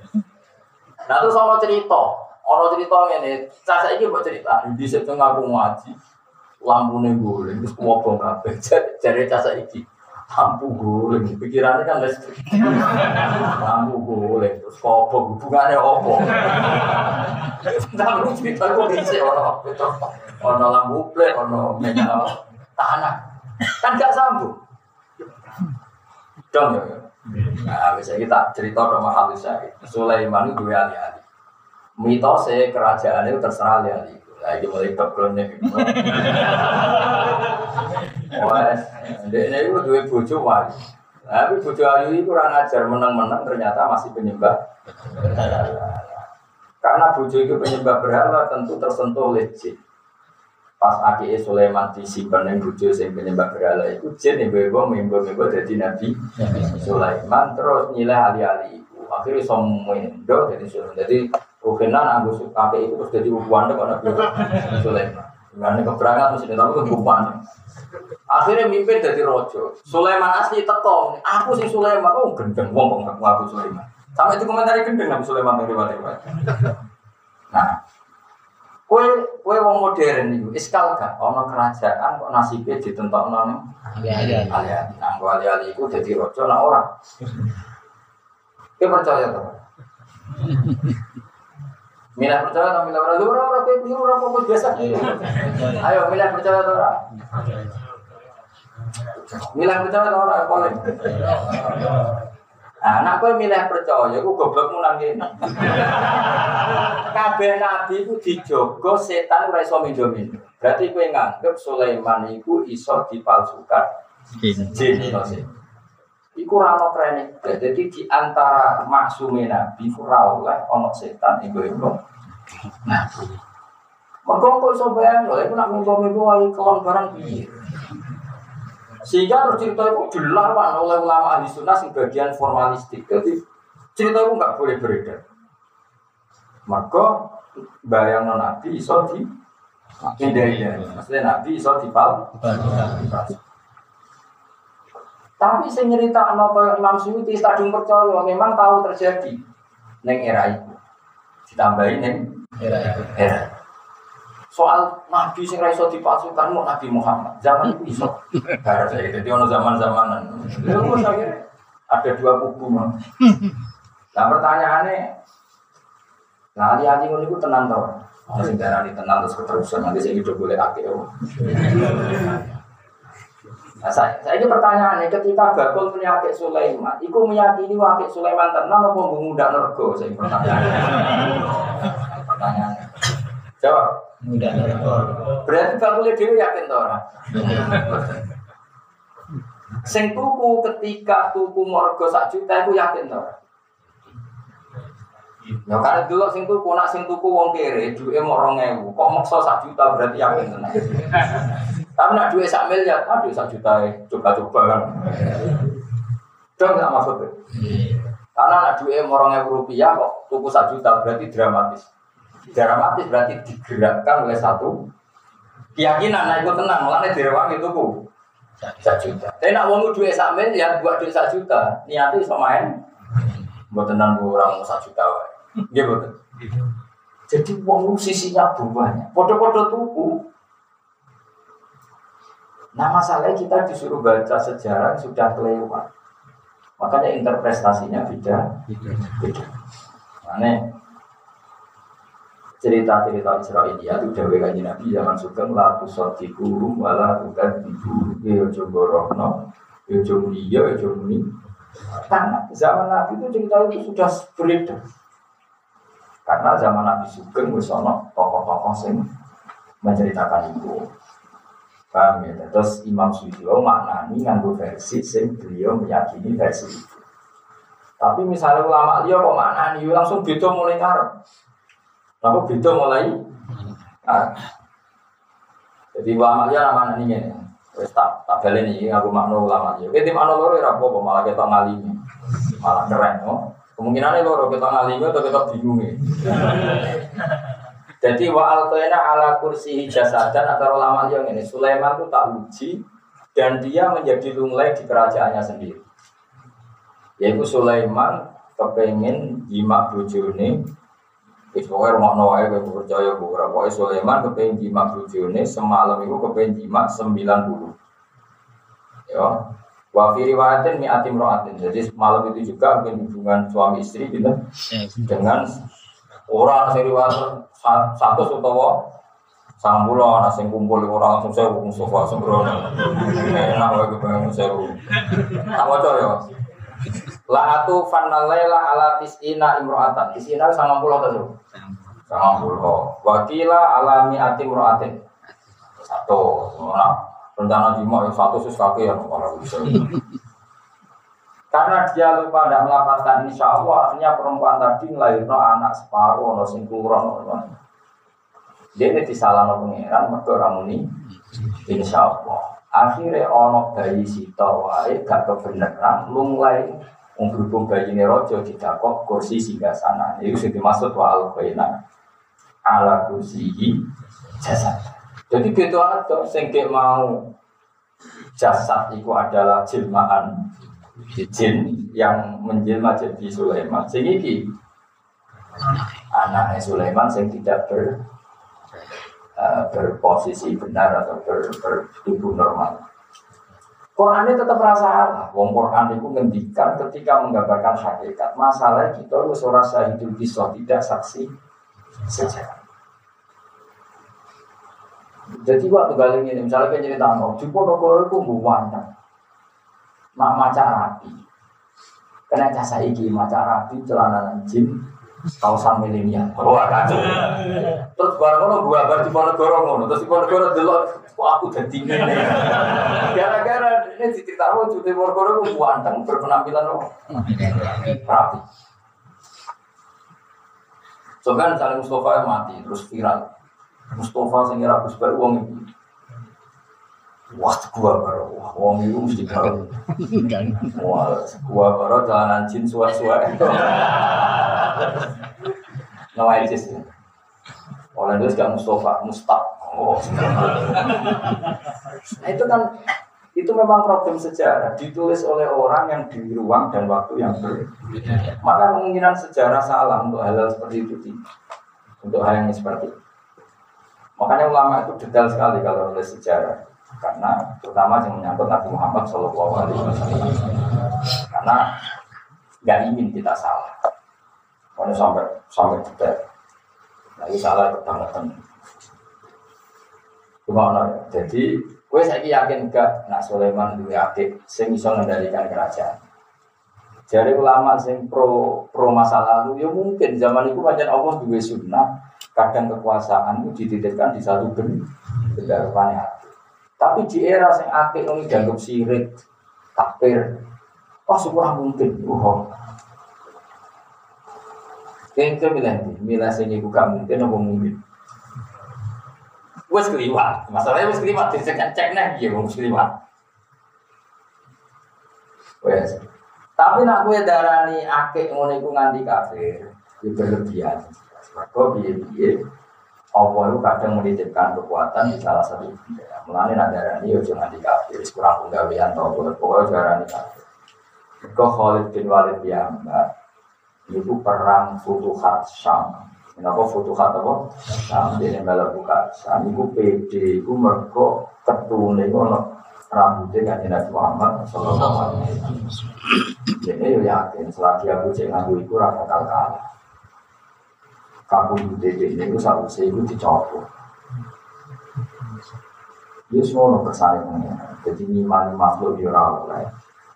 Nah terus ono cerita, ono cerita ini, saya ini buat cerita, di situ ngaku ngaji, lampu nih guling, terus ngobong kabeh, jadi casa iki, lampu guling, pikirannya kan listrik, lampu guling, terus kobong, hubungannya opo, tapi cerita gue bisa ono itu, ono lampu plek, ono menyala tanah, kan gak sambung, dong ya. Nah, bisa kita cerita sama halus saya. Sulaiman itu dua alih-alih. Mitosnya kerajaan itu terserah alih-alih. Ini mulai backgroundnya. Wah, dia itu dua bojo wali. Tapi bojo ayu itu kurang ajar menang-menang ternyata masih penyembah. Karena bojo itu penyembah berhala tentu tersentuh oleh jin. Pas akhirnya Sulaiman disimpan yang bojo yang penyembah berhala itu jin yang bebo mimbo-mimbo jadi nabi Sulaiman terus nilai alih-alih itu. Akhirnya somuindo jadi Sulaiman. Jadi Rukinan anggo kakek itu terus jadi hubungan kok Nabi Sulaiman. Gimana keberangan mesti tapi hubungan. Akhirnya mimpin jadi rojo. Sulaiman asli teko. Aku sih Sulaiman. Oh gendeng wong ngaku Sulaiman. Sampai itu komentari gendeng Nabi Sulaiman dari riwayat Nah, kue kue wong modern itu iskal gak ono kerajaan kok nasibnya ditentokno ning Ali-ali. ali-ali. Nah, kok ali-ali iku dadi raja nah ora. Kowe percaya to? Milah percaya atau milah ora? Lu ora ora kowe keliru ora apa biasa. Ayo milah percaya atau ora? Milah percaya atau ora? Boleh. Nah, anak kowe milih percaya, ku goblokmu nang kene. Kabeh nabi ku dijogo setan ora iso mindomin. Berarti kowe nganggep Sulaiman iku iso dipalsukan jin iso sih. Iku ora ono trene. Jadi di antara maksume nabi ku ora oleh ono setan iku-iku. Nah, Mergo kok iso bayang lho, iku nak mimpi-mimpi wae kelon barang piye. Sehingga terus cerita itu dilarang oleh ulama ahli sunnah sing bagian formalistik. Jadi cerita itu nggak boleh beredar. Maka bayang nabi iso di hindari Maksudnya nabi iso dipal. Tapi saya cerita nopo Imam Suyuti stadium percaya memang tahu terjadi neng era itu. Ditambahin neng Era itu. era. Soal nabi sing ra iso dipalsukan mau Nabi Muhammad. Zaman itu iso. Baru saya jadi ono. Terus akhirnya ada dua kubu. Mang. Nah pertanyaannya, nah ali-ali ngono iku tenan to? Ono sing darani tenan terus keterusan nanti saya hidup boleh akeh. Nah, saya, saya ini pertanyaannya, ketika Bakul punya Sulaiman, itu meyakini akek Sulaiman tenang apa mengundak nergo? Saya pertanyaan. Pertanyaannya. Jawab. Mudah. Berarti Bakul Dewi yakin toh orang? Sing tuku ketika tuku morgo sak juta itu yakin toh? Ya karena dulu sing tuku nak sing tuku wong kere duwe mau 2000 kok maksa sak juta berarti yakin tenan. Tapi nak duit sak miliar, aduh sak juta coba-coba kan. Dong nggak maksudnya? Karena nak duit morong ewu rupiah kok tuku sak juta berarti dramatis. Dramatis berarti digerakkan oleh satu keyakinan. Nah itu tenang, mulanya direwangi tuku sak juta. Tapi nak wong duit sak miliar buat duit sak juta, niatnya iso main Buat tenang orang satu juta wae. Nggih betul. Jadi wong sisinya banyak. Podo-podo tuku. Nah masalahnya kita disuruh baca sejarah sudah kelewat. Makanya interpretasinya beda. Beda. Aneh cerita-cerita Israelia itu dawe kanji Nabi zaman sugeng la tusadiku wala bukan ibu ya coba rohno ya dia ya coba ini karena zaman Nabi itu cerita itu sudah beredar karena zaman Nabi Sugeng wis tokoh-tokoh sing menceritakan itu paham ya terus Imam Suyuti maknani nganggo versi sing beliau meyakini versi itu tapi misalnya ulama dia kok maknani langsung beda mulai ngarep Lalu beda mulai. Nah, jadi ulama dia nama ini nih. Wes tak tak beli nih aku makna ulama dia. Kita makna loro ya apa malah kita ngalimi. Malah keren no. Kemungkinannya loro kita ngalimi atau kita bingung Jadi wa altoena ala kursi jasadan antara ulama yang ini Sulaiman itu tak uji dan dia menjadi lunglai di kerajaannya sendiri. Yaitu Sulaiman kepengen jima bojone Wis pokoke rumah wae kowe percaya ora pokoke Sulaiman kepengin jimat bojone semalam itu kepengin jimat 90. Ya. Wa fi riwayatin mi'atim ro'atin. Jadi malam itu juga mungkin hubungan suami istri gitu dengan orang sing riwayat satu utawa sang pulau anak sing kumpul orang langsung saya hukum sofa sembrono enak wae kepengen saya tak waca ya La atu fanalaila ala tisina imro'atan. Tisina sama pulau tadi. Sama pulau. Wakila alami ati imro'atin. Satu. Rencana jima yang satu sus kaki yang para bisa. Karena dia lupa tidak melaporkan insya Allah, akhirnya perempuan tadi melahirkan anak separuh, no singkuron, dia ini disalah no pengiran, mereka orang ini, insya Allah. Akhirnya ono bayi sita wae gak kebenaran, lunglai berhubung bayi ini rojo didakok kursi singgah sana. Itu sudah dimaksud wa al ala kursi jasad. Jadi gitu ada sengke mau jasad itu adalah jilmaan jin yang menjelma jadi Sulaiman. Sehingga anaknya Sulaiman yang tidak ber, uh, berposisi benar atau ber, bertubuh normal. Quran ini tetap rasa Allah. Wong Quran itu ngendikan ketika menggambarkan hakikat. Masalah kita harus rasa hidup kisah tidak saksi sejarah. Jadi waktu kali ini misalnya kayak cerita mau di Ponorogo itu buwana, mak maca rapi, karena jasa iki maca rapi celana jin kawasan milenial. Wah kacau. Terus barang ngono gua bar di Ponorogo ngono, terus di Ponorogo delok kok aku dadi ngene. Gara-gara ini diceritakan di Ponorogo ku ganteng berpenampilan apa? Rapi. So kan Mustafa mati terus viral. Mustafa sing Gus Bar wong iki. Wah, gua baru, wah, wong itu mesti baru. Wah, gua baru jalanan jin suar-suar. Nama ISIS. Oleh itu gak Mustafa, Mustaq. Oh, nah itu kan itu memang problem sejarah ditulis oleh orang yang di ruang dan waktu yang berbeda. Maka kemungkinan sejarah salah untuk hal-hal seperti itu untuk hal yang seperti itu. Makanya ulama itu detail sekali kalau nulis sejarah karena terutama yang menyangkut Nabi Muhammad Shallallahu Alaihi Wasallam karena nggak ingin kita salah. Pokoknya sampai sampai. Lagi salah kebangetan. Gimana? Jadi, gue saya yakin gak nak Sulaiman dua adik sing bisa mengendalikan kerajaan. Jadi ulama sing pro pro masa lalu ya mungkin zaman itu macam Allah dua sunnah kadang kekuasaan itu dititipkan di satu benda rupanya hati. Tapi di era sing atik ini dianggap sirik, kafir, oh syukur mungkin. Oh, Kayaknya milih milih sing iku gak mungkin apa mungkin. Wes keliwat, masalahnya wes keliwat, cek cek nih, ya wes keliwat. Wes, tapi nak gue darani akeh ngono iku nganti kafir, ya berlebihan. Maka biye-biye Allah itu kadang menitipkan kekuatan di salah satu benda. Mulane nak darani yo jangan nganti kafir, kurang penggawean to, pokoknya darani kafir. Kau Khalid bin Walid ya, Mbak Itu perang Futuhat Syam. Kenapa Futuhat apa? Syam ini malah buka Syam. Itu PD, itu mereka ketune itu rambutnya kan Nabi Muhammad Sallallahu Alaihi Wasallam. Jadi yo yakin selagi aku cek nganggu itu bakal kalah. DD ini itu satu itu dicopot. Dia semua kersane pengen. Jadi iman makhluk di orang lain.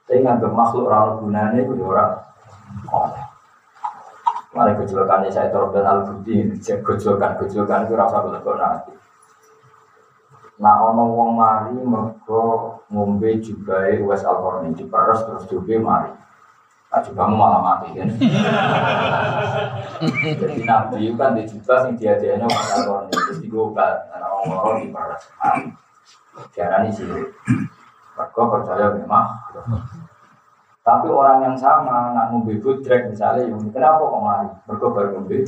Tapi nganggep makhluk orang gunanya itu orang oleh. Mana kecelakaan saya terobel al budi, kecelakaan kecelakaan itu rasa betul nanti. Nah ono wong mari mergo ngombe juga wes alkorni diperes terus juga mari. Nah juga malah mati kan. Jadi nabi itu kan dijuta sing dia dia wes alkorni terus digobat. Nah orang di diperes. Diarani sih. Mergo percaya memang. Tapi orang yang sama nak ngombe budrek misalnya, kenapa kok mari? Mergo baru ngombe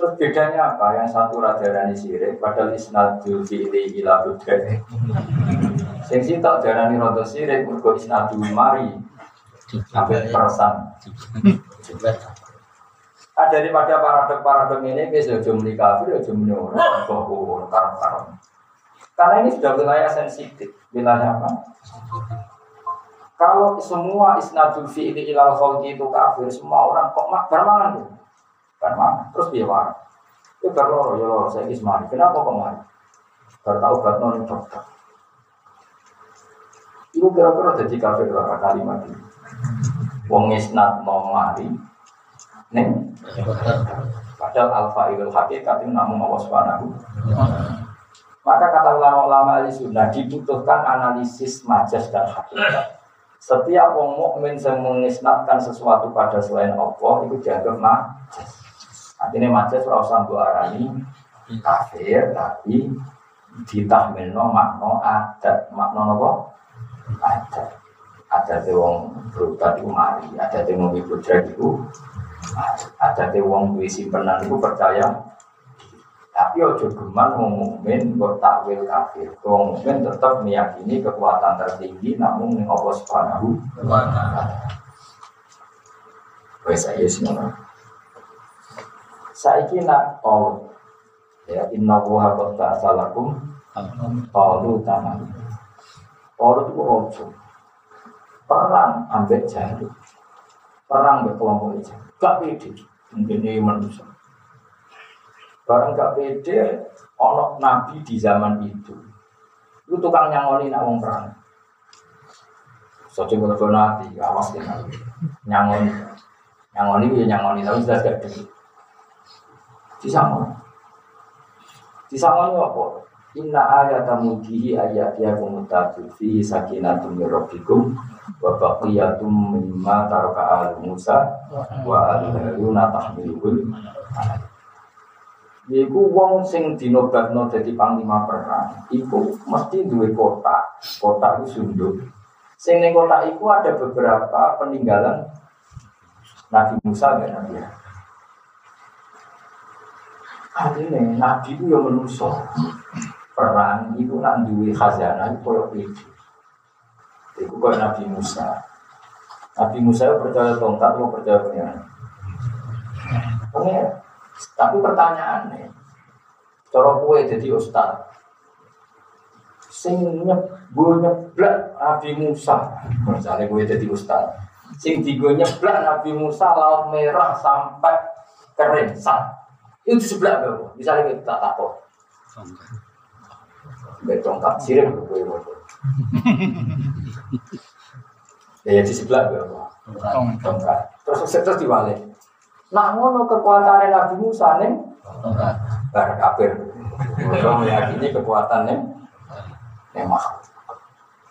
Terus bedanya apa? Yang satu raja rani sirik, padahal isnadul fi'li ila budret. Sing sitok darani rodo sirik, mergo isnadul mari. Sampai perasaan. Ada daripada paradok-paradok ini, kita sudah muni kafir, sudah muni orang, kok karam Karena ini sudah wilayah sensitif. Wilayah apa? Kalau semua isnadul fi'li ilal khalqi itu kafir, semua orang kok mak bermangan tuh. Mana? Terus dia warna. Itu berloro, ya loro, saya kisah mari. Kenapa kok mari? Bertahu bat non dokter. Itu kira-kira jadi kafir lah kalimat ini. Wong isnat mau mari. Neng. Padahal alfa ilul hakikat itu namun Allah subhanahu Maka kata ulama-ulama ahli sunnah dibutuhkan analisis majas dan hakikat. Setiap wong mukmin yang mengisnatkan sesuatu pada selain Allah itu dianggap majas. Artinya macet ora usah mbok arani kafir tapi ditahmilno makna adat. Makna apa? Adat. Ada wong berubat itu mari, ada wong ibu itu ada wong duwe simpenan itu percaya tapi ojo geman wong mukmin kok takwil kafir. Wong mukmin tetap meyakini kekuatan tertinggi namun ning Allah Subhanahu wa taala. Wes ayo semua. Saiki nak tol ya inna wuha qad ta'salakum qalu tamam. Tol itu ojo. Perang ambek jalu. Perang ambek kelompok itu. Gak pede. Mungkin ini manusia. Barang gak pede, ono nabi di zaman itu. Itu tukang nyangoni nak wong perang. Sojo kalau nanti, awas ya nyangoni. Nyangoni ya nyangoni, tapi sudah gak Disangoni. Disangoni apa? Inna ayat mulkihi ayat ya kumutatu fi sakinatum min rabbikum wa baqiyatum mimma taraka al Musa wa al Haruna tahmilul Iku wong sing dinobatno dadi panglima perang, iku mesti duwe kota. Kota itu sunduk. Sing ning kota iku ada beberapa peninggalan Nabi Musa dan Nabi Artinya Nabi itu yang menuso perang itu nak duwe khazanah itu koyo itu. Itu koyo Nabi Musa. Nabi Musa percaya tongkat mau percaya pengiran. Pengiran. Tapi pertanyaannya, cara kue jadi ustad, sing gue nyeblak Nabi Musa, misalnya gue jadi ustad, sing gue nyeblak Nabi Musa laut merah sampai kering sat itu sebelah berapa? Misalnya kita tak takut. Betongkat sirik gue Ya di sebelah berapa? Tongkat. Terus terus diwalik. Nah ngono kekuatan Nabi Musa nih. Bar kafir. Mereka meyakini kekuatan nih. Memang.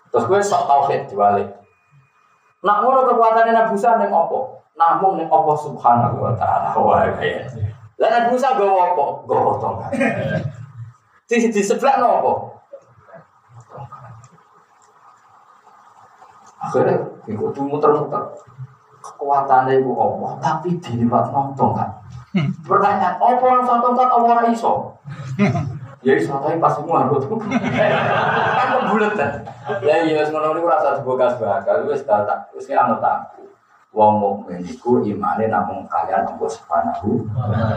Terus gue sok tauhid diwalik. Nah ngono kekuatan Nabi Musa nih opo? Namun nih opo subhanahu wa ta'ala. Wah kayak lah Nabi Musa gawa apa? Gawa tongkat. Di di sebelah apa? Akhirnya itu muter-muter. Kekuatannya itu Allah, tapi diliwat nonton kan. Pertanyaan, apa yang satu tongkat apa iso? Ya iso tapi pas semua aku tuh. Kan kebulet kan. Ya iya ngono niku rasa sebuah gas bakal wis tak wis anu tak. Wong mukmin iku imane namung kalian Allah Subhanahu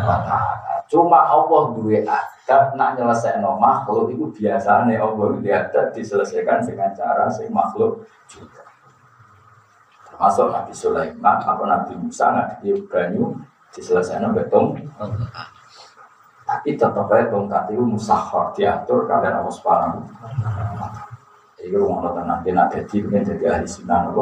wa taala. Cuma Allah duwe adat nak nyelesaikno makhluk itu biasane Allah duwe adat diselesaikan dengan cara sing makhluk juga. Termasuk Nabi Sulaiman atau Nabi Musa Nabi banyu diselesaikan betung. Tapi tetap aja tongkat itu musahar diatur kalian Allah Subhanahu Jadi rumah nonton nanti nak jadi jadi ahli sunnah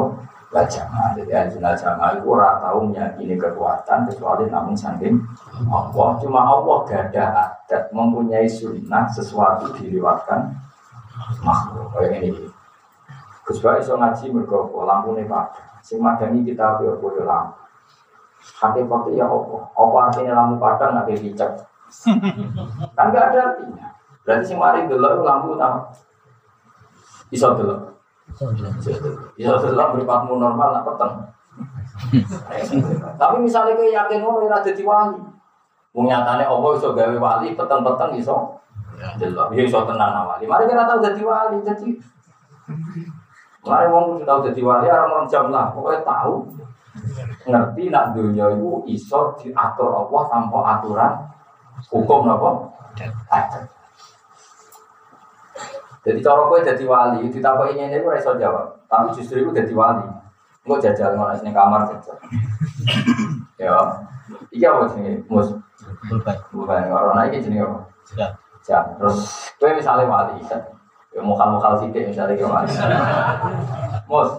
lah jamaah jadi ahli jamaah itu orang tahu meyakini kekuatan kecuali namun saking Allah. Cuma Allah gak ada adat mempunyai sunnah sesuatu diriwatkan makhluk. Kayak ini. Gus so ngaji mergopo lampu nih pak sing madani kita biar bodoh lampu hati pati ya Allah apa artinya lampu padang nanti dicek kan gak ada artinya. Berarti sing mari dulu lampu utama bisa dulu Ya setelah berpatmu normal nak peteng. Tapi misalnya kayak yakin ngono ora dadi wali. Wong nyatane apa iso gawe wali peteng-peteng iso. Delok ya iso tenan wali. Mari kita tahu dadi wali jadi Mari wong kudu tahu dadi wali orang-orang jam lah, pokoknya tahu ngerti nak dunia itu iso diatur Allah tanpa aturan hukum apa? Adat. Jadi cara kowe dadi wali, ditakoki ngene ora iso jawab. Tapi justru itu dadi wali. Engko jajal ngono sing kamar jajal. ya. Iki apa jenenge? Mus. Bukan. Bukan ora iki jenenge apa? Jam. Terus kowe misalnya wali. Ya mukal-mukal sithik misalnya wali. Mus.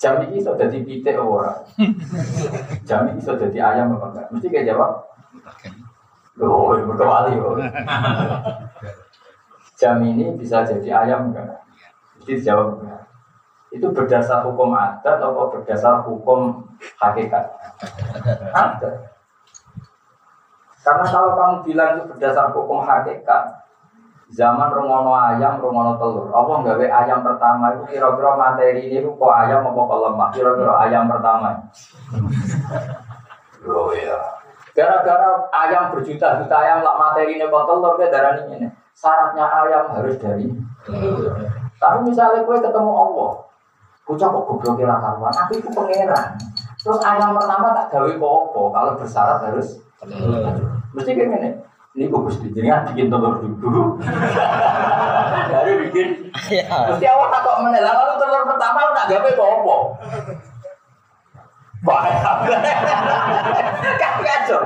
Jam ini iso dadi pitik apa ora? Jam ini iso dadi ayam apa enggak? Mesti kayak jawab. Loh, berkewali. jam ini bisa jadi ayam enggak? Jadi dijawab enggak. Itu berdasar hukum adat atau berdasar hukum hakikat? Adat. Karena kalau kamu bilang itu berdasar hukum hakikat, zaman rungono ayam, rungono telur. Apa nggawe ayam pertama itu kira-kira materi ini kok ayam apa kok lemah? Kira-kira ayam pertama. Oh ya. Gara-gara ayam berjuta-juta ayam lah materi ini kok telur ke darah ini syaratnya ayam harus dari tapi misalnya gue ketemu Allah bocah kok goblok kira karuan aku itu pangeran terus ayam pertama tak gawe kok kalau bersyarat harus mesti kayak gini ini gue mesti jadi bikin telur dulu dari bikin mesti awal tak kok menelan lalu telur pertama udah gawe kok Bahaya. Kan kacau.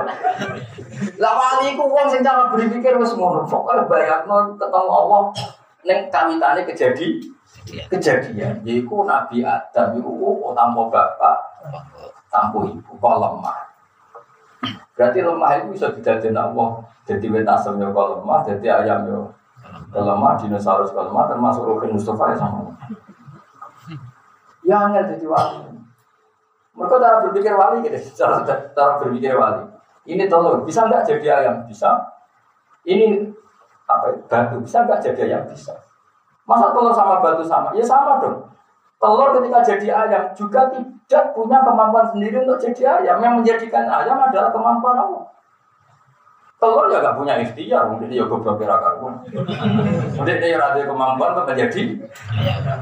Lah wali ku wong sing cara berpikir wis ngono. Pokoke bayangno ketemu Allah ning kawitane kejadi kejadian yaiku Nabi Adam iku oh, tanpa bapak tanpa ibu kok lemah. Berarti lemah itu bisa didadekno Allah. Jadi wet asam yo kok lemah, jadi ayam yo lemah, dinosaurus kok lemah termasuk Rukin Mustafa ya sama. Ya angel jadi wali. Mereka cara berpikir wali gitu, cara cara berpikir wali. Ini telur, bisa nggak jadi ayam? Bisa. Ini apa? Batu, bisa nggak jadi ayam? Bisa. Masa telur sama batu sama? Ya sama dong. Telur ketika jadi ayam juga tidak punya kemampuan sendiri untuk jadi ayam. Yang menjadikan ayam adalah kemampuan Allah. Telur ya gak punya ikhtiar, mungkin dia goblok kira. Mungkin dia ada kemampuan untuk menjadi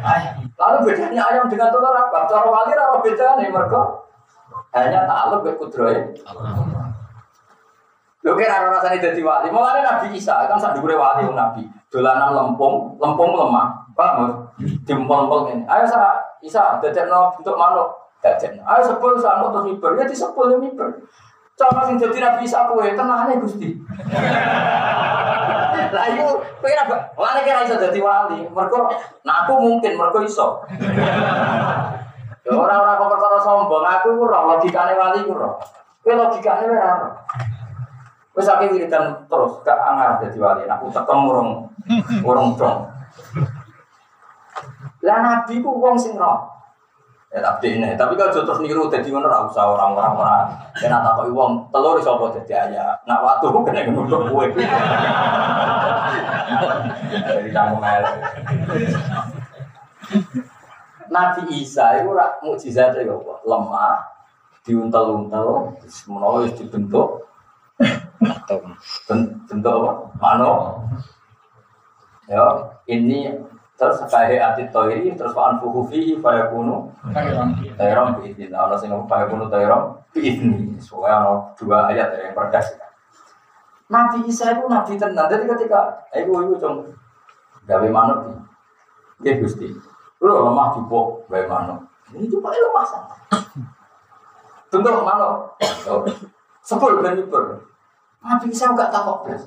ayam. Lalu bedanya ayam dengan telur apa? Cara wali apa bedanya mereka? Hanya takluk ke kudroy. Lho kira ora rasane dadi wali. Mulane Nabi Isa kan sak dhuwure wali Nabi. Dolanan lempung, lempung lemah. Paham? Dimpol-pol ngene. Ayo sa Isa dadekno bentuk manuk. Dadekno. Ayo sepul sama terus miber. Ya disepul ya miber. Cara sing dadi Nabi Isa kowe tenane Gusti. Iku kowe ora wali kira iso dadi wali. Mergo nah aku mungkin mergo iso. Orang-orang kok perkara sombong, aku ku ora logikane wali ku ora. Kowe logikane ora. Wes akeh wiridan terus gak angar dadi wali. Aku tekem urung urung dong. Lah nabi ku wong sing roh. Ya tapi ini, tapi kalau terus niru dadi ngono ora usah orang-orang ora. Yen tak takoki wong telur iso apa dadi ayah. Nak watu kena nutuk kowe. Jadi kamu melek. Nabi Isa itu rak mukjizat ya lemah, diuntel-untel, menawa dibentuk bentuk apa? Mano. Ya, ini Terus kaya atit toiri terus waan fuhu fihi faya kunu tayrom biidin. Ada sing faya kunu tayrom biidni. Soalnya ada dua ayat yang perdas. Nabi Isa itu nabi tenan. Jadi ketika ibu ibu cung gawe manuk dia gusti. Lu lemah jupuk gawe manuk. Ini cuma lemah sana. Tunggu manuk. Sepul ben Nabi Isa enggak takut belas.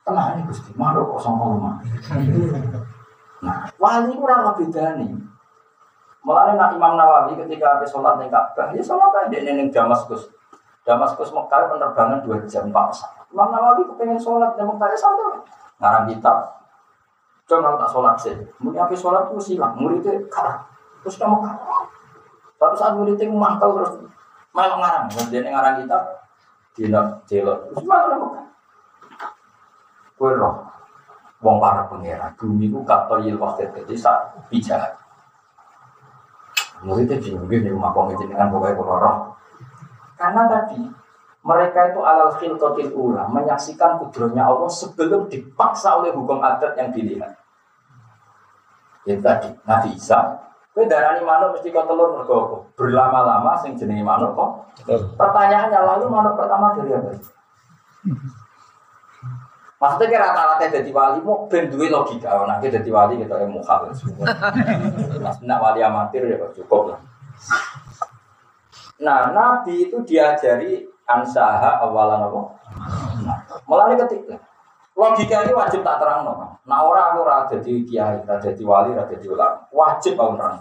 Tenang ini gusti. Manuk kok sama lemah. Nah, wali itu orang beda nih. Mulanya nak Imam Nawawi ketika habis sholat di Ka'bah, ya sholat aja di neng Damaskus. Damaskus Mekah penerbangan dua jam empat pesawat. Imam Nawawi kepengen sholat di Mekah ya sampai ngarang kitab. Jangan tak sholat sih. Mungkin habis sholat itu silang, muridnya kalah. Terus kamu kalah. Suatu saat muridnya mangkal terus malah ngarang. Kemudian ngarang kitab, dina jelot. Terus malah. Kue roh, wong para pangeran bumi ku kata yil waktu jadi sak bijak muridnya bingung nih rumah kong dengan pokoknya kororoh karena tadi mereka itu alal khilqatil ula menyaksikan kudronya Allah sebelum dipaksa oleh hukum adat yang dilihat. Itu tadi Nabi Isa Kowe darani manuk mesti kau telur mergo Berlama-lama sing jenenge manuk kok. Pertanyaannya lalu manuk pertama dari apa? Maksudnya kira rata-rata jadi wali, mau ben duwe logika. Oh, nanti jadi wali kita yang mukhal. Mas nak wali amatir ya cukup lah. Nah, Nabi itu diajari ansaha awalan apa? Melalui ketika logika ini wajib tak terang no. Nah orang aku rada jadi kiai, rada jadi wali, rada jadi ulama, wajib aku terang.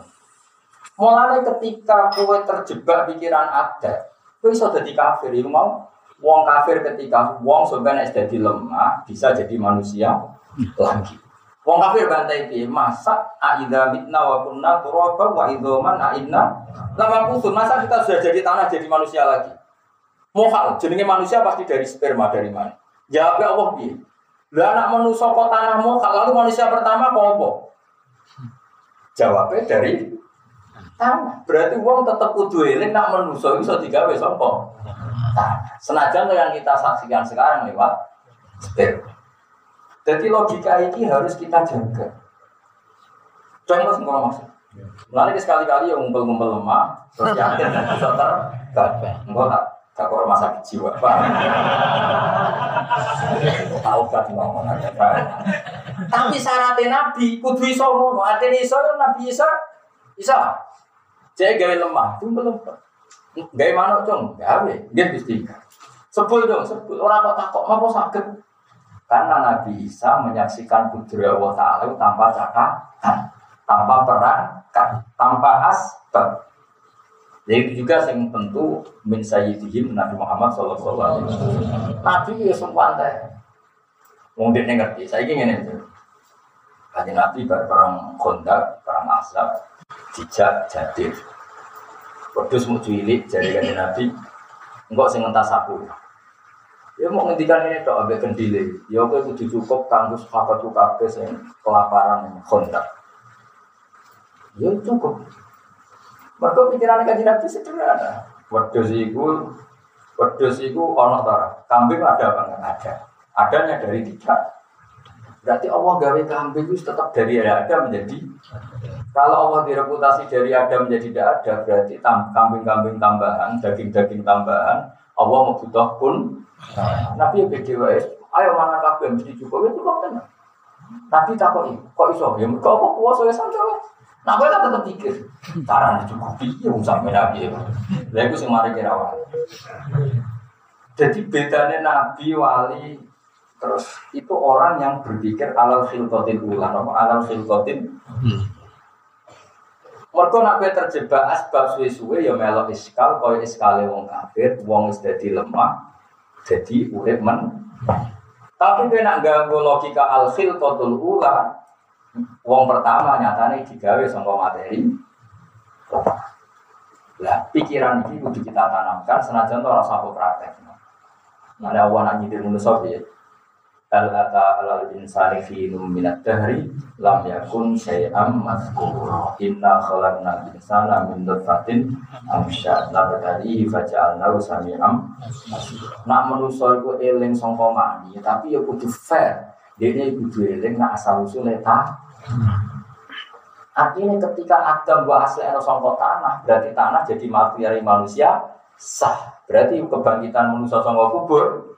Mulai ketika kue terjebak pikiran ada, kue bisa jadi kafir, mau Wong kafir ketika wong sebenarnya jadi lemah bisa jadi manusia lagi. Wong kafir bantai piye? Masa aida mitna wa kunna turaba wa idoman aina lama kusur. Masa kita sudah jadi tanah jadi manusia lagi? Mohal, jenenge manusia pasti dari sperma dari mana? Jawabnya Allah piye? Lah anak manusia kok tanah mohal, lalu manusia pertama kok apa? Jawabnya dari tanah. Berarti wong tetap kudu eling nak manusia iso digawe sapa? Senajan yang kita saksikan sekarang lewat sperma. Jadi logika ini harus kita jaga. Contoh semua maksud. Lalu sekali-kali yang ngumpul-ngumpul lemah, terus dan bisa tergapai. Enggak tak tak kok rumah sakit jiwa. Tahu kan ngomong. Tapi syaratnya Nabi, kudu iso ngono. Artinya iso, Nabi iso, iso. Jadi gawe lemah, itu belum Gaya mana dong? Gawe, dia mesti. Sebul dong, sebul. Orang kok takut, mau sakit. Karena Nabi Isa menyaksikan putri Allah Ta'ala tanpa cakapan, tanpa perangkat, tanpa asbab. Jadi juga yang tentu min sayyidihim Nabi Muhammad sallallahu alaihi wasallam. Nabi ya sempat teh. Mungkin ngerti, saya ingin itu. Kajian Nabi perang kondak, perang asab, dijak, jadir. Wedus mau cilik jadi kan Nabi. Enggak sing entas aku. Ya mau ngendikan ini tok ambek kendile. Ya kowe kudu cukup kanggo sahabat kabeh sing kelaparan kontak. Ya cukup. Mereka pikiran kaji Nabi sederhana. Wedus itu, wedus itu ono tara. Kambing ada apa enggak ada? Adanya dari tiga. Berarti Allah gawe kambing itu tetap dari ada menjadi kalau Allah direputasi dari ada menjadi tidak ada, berarti kambing-kambing tambahan, daging-daging tambahan, Allah membutuh pun. Nabi yang beda ayo mana kabeh mesti cukup itu kok tenang. Nabi takoi, kok iso? Ya mergo apa kuwasa ya santai. Nah, gue kan tetap pikir, caranya cukup ya sampai nabi ya. Lah itu sing mari kira Jadi bedanya nabi wali terus itu orang yang berpikir alal filkotin ulan, alal filkotin Mereka nak terjebak asbab suwe-suwe ya melok iskal, kaya iskale wong kafir, wong wis dadi lemah, jadi urip men. Tapi kowe nak ganggu logika al khilqatul ula, wong pertama nyatane digawe sangka materi. Lah pikiran ini kudu kita tanamkan senajan ora sapa praktek. Nah, ada awan nyidir manusa piye? Ata insani fi minat dahri lam yakun syai'am. Inna khalaqna insana min nutfatin sami'am Nak manusa iku eling sangka mani, tapi ya kudu fair. Dene kudu eling nak asal usule ta. Artinya ketika Adam asli tanah, berarti tanah jadi materi manusia sah. Berarti kebangkitan manusia songkok kubur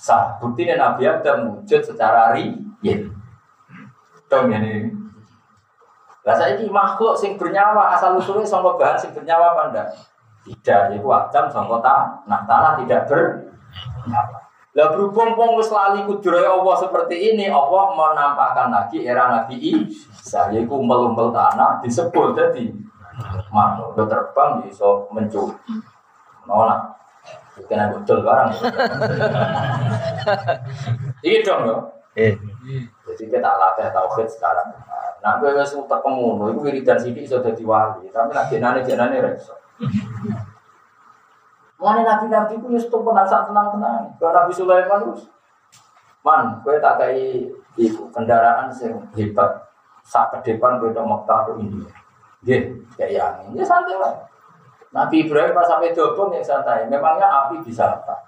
sah. Bukti Nabi Adam wujud secara real. Dong ini. Lah saya ini makhluk sing bernyawa asal usulnya songkok bahan sing bernyawa apa enggak? Tidak, itu Adam songkok tanah. Nah tanah tidak bernyawa. Lah berhubung wong wis lali kudrohe Allah seperti ini, Allah menampakkan lagi era Nabi Isa yaiku umpel-umpel tanah disebut jadi manuk terbang iso mencuri. Nona. Kena betul barang. Iya dong yo. Eh. Jadi kita latih tauhid sekarang. Nah, gue wis utek kemono, iku wiridan sithik iso dadi wali, tapi nek jenane-jenane ra iso. Mengenai nabi-nabi itu justru tenang saat tenang tenang. Kalau Nabi Sulaiman terus, man, gue tak kayak itu kendaraan yang hebat. Saat ke depan gue udah Mekah ke India. Kayak angin. Ya santai lah. Nabi Ibrahim pas sampai dobong yang santai. Memangnya api bisa apa?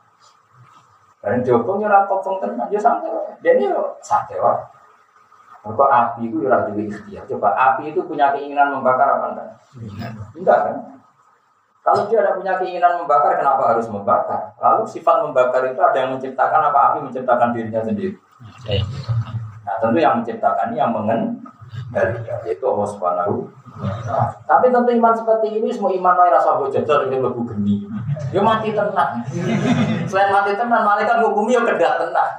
Dan dobong ya kopong tenang, ya santai. Dia ini santai lah. Kok api itu ya juga ikhtiar. Coba api itu punya keinginan membakar apa enggak? Enggak kan? Kalau dia ada punya keinginan membakar, kenapa harus membakar? Lalu sifat membakar itu ada yang menciptakan apa api menciptakan dirinya sendiri. Nah tentu yang menciptakan ini yang mengendali, yaitu Allah Subhanahu. Nah, tapi tentu iman seperti ini semua iman lain rasa bojajar ini lebih geni. Dia mati tenang. Selain mati tenang, malaikat menghukumi ya kedak tenang.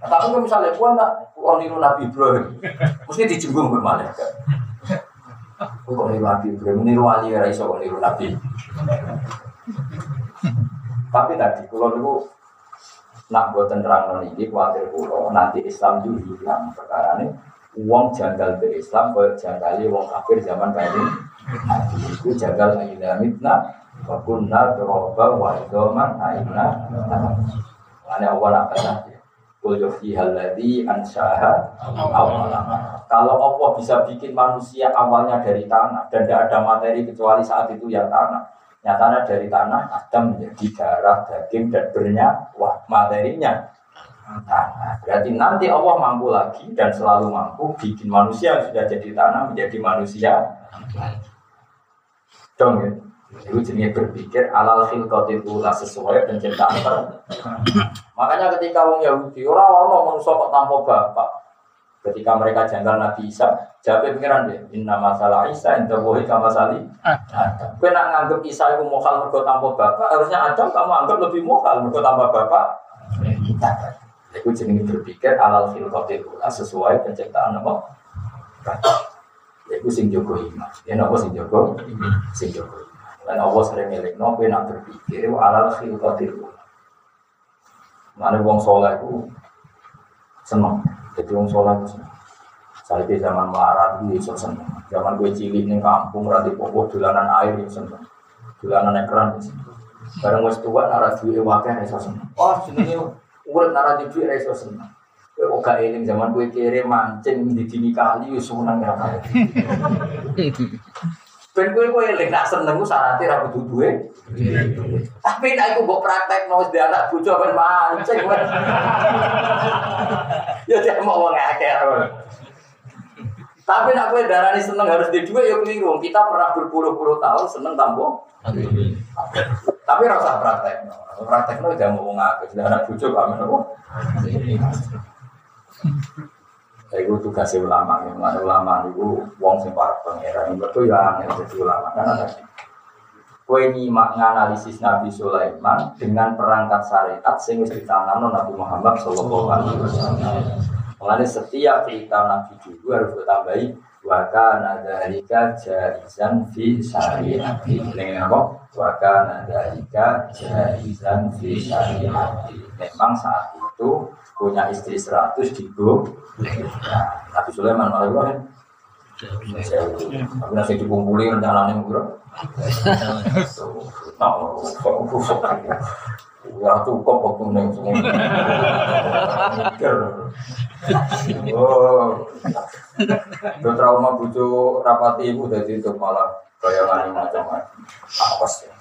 Tapi misalnya gua nak niru Nabi Ibrahim, mesti dijenggung malaikat. Kok niru Nabi Ibrahim, niru wali ya iso niru Nabi. Tapi tadi kalau niku nak buat terang ini khawatir pulau nanti Islam juga hilang perkara ini uang janggal ke Islam kau janggali uang kafir zaman ini. Itu janggal aina mitna wa kunna turoba wa idoman aina mana awal apa saja Kullu fihal ladzi ansyaha Kalau Allah bisa bikin manusia awalnya dari tanah dan tidak ada materi kecuali saat itu ya tanah. Nyatanya dari tanah Adam menjadi darah, daging dan bernyawa materinya tanah. Berarti nanti Allah mampu lagi dan selalu mampu bikin manusia yang sudah jadi tanah menjadi manusia. Dong ya. Itu jenis berpikir alal khilqatil ula sesuai penciptaan Makanya ketika wong Yahudi orang orang manusia kok tanpa bapak. Ketika mereka janggal Nabi Isa, jawab pengiran deh, inna masalah Isa, inna bohi kama sali. Kue nak nganggep Isa itu mokal mergo tanpa bapak, harusnya Adam kamu anggap lebih mokal mergo tanpa bapak. Itu jenis berpikir alal khilqatil ula sesuai penciptaan apa? Itu sing jogo iman. Ya apa sing jogo? Sing jogo dan Allah sering milik no, nak berpikir alal khilqatil Mana wong soleh itu seneng. Jadi wong soleh itu seneng. Saya di zaman melarat itu seneng. Zaman gue cilik nih kampung rati pokok dolanan air itu seneng. Dolanan ekran itu seneng. Barang wis tua nara duwe wakil iso seneng. Oh jenenge urip nara duwe iso seneng. Kowe gak eling zaman gue kere mancing di dini kali wis seneng ya Ben kowe kowe lek nak seneng ku syaratnya ra kudu. Tapi nek iku mbok praktek no wis anak bojo ben mancing. Ya dia mau wong akeh. Tapi nak kowe darani seneng harus di duwe ya keliru. Kita pernah berpuluh-puluh tahun seneng tampo. Tapi rasa praktek. Praktek no jangan mau wong akeh. Anak bojo kok men itu tugasnya ulama, yang mana ulama itu wong sing para pangeran, itu ya yang jadi ulama karena tadi. Kue nyimak nganalisis Nabi Sulaiman dengan perangkat syariat sing wis Nabi Muhammad Shallallahu Alaihi Wasallam. Mengenai setiap cerita Nabi dulu harus ditambahi waka nadalika jaizan fi syariat. Ini apa? Waka nadalika jaizan fi syariat. Memang saat itu punya istri seratus di Nabi Sulaiman malah kan Tapi nasi dikumpuli rencananya bro. Ya cukup waktu neng semua. Oh, itu trauma bucu rapati ibu dari itu malah bayangan macam-macam. Awas ya.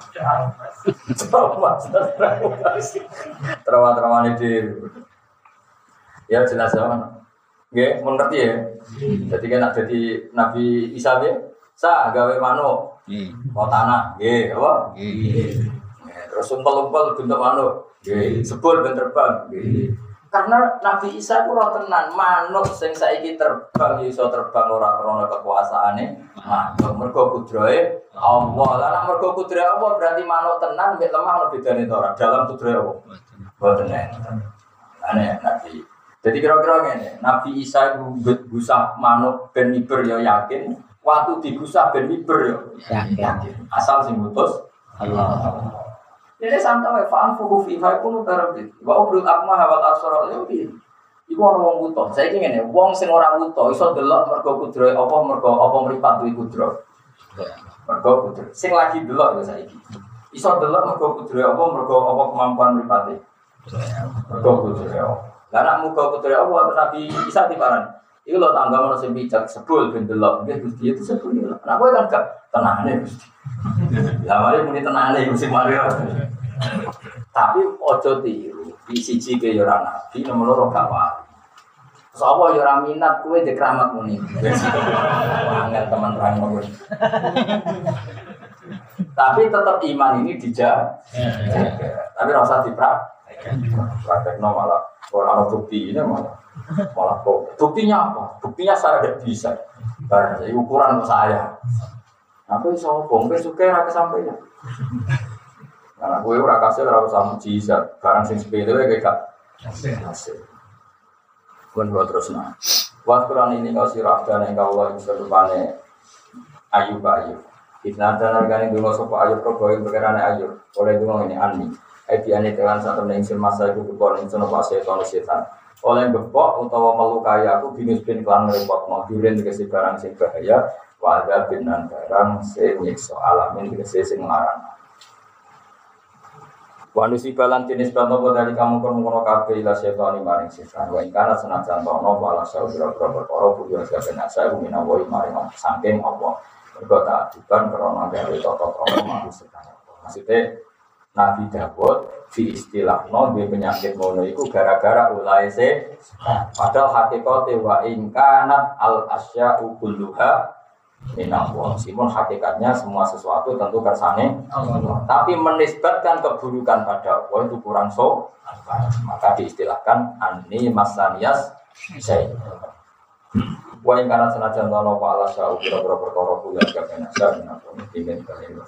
Trauma, trauma, trauma ini di Ya jelas ya. Nggih, mun ngerti ya. Jadi kan ada di Nabi Isa ya. Sa gawe manuk. Mau tanah, nggih, apa? Nggih. Terus umpel-umpel bentuk manuk. Nggih, sebul ben terbang. Karena Nabi Isa itu roh tenan, manuk sing saiki terbang iso terbang ora krana kekuasaane. Manuk mergo kudrahe Allah. Lah nek mergo kudrahe Allah berarti manuk tenan mek lemah ono bedane to ora dalam kudrahe Allah. Boten enten. Ane Nabi. Jadi kira-kira ngene, Nabi Isa itu gusah manuk ben miber ya yakin, waktu digusah ben miber ya yakin. Asal sing ngutus Allah. Jadi santai, fa'an fuhu fi fa'ikunu tarabit. Wa ubrul akma hawat asara piye? Iku ana wong buta. Saiki ngene, wong sing ora buta iso delok mergo kudrohe apa mergo apa mripat kuwi kudro. Mergo kudro. Sing lagi delok ya saiki. Iso delok mergo kudrohe apa mergo apa kemampuan mripate. Mergo kudrohe apa. Lah nek muga kudrohe Nabi Isa tibaran. Iku lho tangga mana sing bijak sebul ben delok. Nggih Gusti itu sebul. Nah kowe kan gak tenane Gusti. Lah mari muni tenane Gusti Mario. Tapi ojo tiru, di siji ke yo ora nabi, nomor loro gak wali. Sapa yo ora minat kowe di keramat muni. Angel teman terang ngono. Tapi tetap iman ini dijaga. Tapi rasa diprak. Praktekno malah orang bukti ini malah malah kok. Buktinya apa? Buktinya saya tidak bisa. Jadi ukuran saya. Aku iso bong, suka ora kesampaian. Karena gue ora kasih ora usah mujizat, barang sing sepele wae gak hasil. Pun terus nah. Buat Quran ini kau sirah dan yang kau Allah bisa rupane ayu ayu. Kita dan harganya dulu sopo ayu kau kau berkenan ayu. Oleh dulu ini ani. Edi ani dengan satu nengsil masa itu kebon itu nopo setan setan. Oleh gepok utawa melukai aku binus bin klan repot mau duren dikasih barang sing bahaya. Wada binan barang sing nyiksa alamin dikasih sing larang. Wanusi balan jenis bantu dari kamu kono kono kafe ila setan maring setan. Wa ingkana senajan tono wala sau biro biro berkoro bujo sebagai nasa mina woi maring sangking apa. Mergo adiban karena dari toto toto mahu setan. Maksudnya Nabi Dawud di istilah no di penyakit mono itu gara-gara ulai se. Padahal hakikatnya wa ingkanat al asya ukuluha minallah. Meskipun hakikatnya semua sesuatu tentu kersane Tapi menisbatkan keburukan pada Allah itu kurang so. Maka diistilahkan ani masanias saya. Wa yang karena senajan tono pala sa'u kira-kira perkara bulan gak enak saya ingin kalian.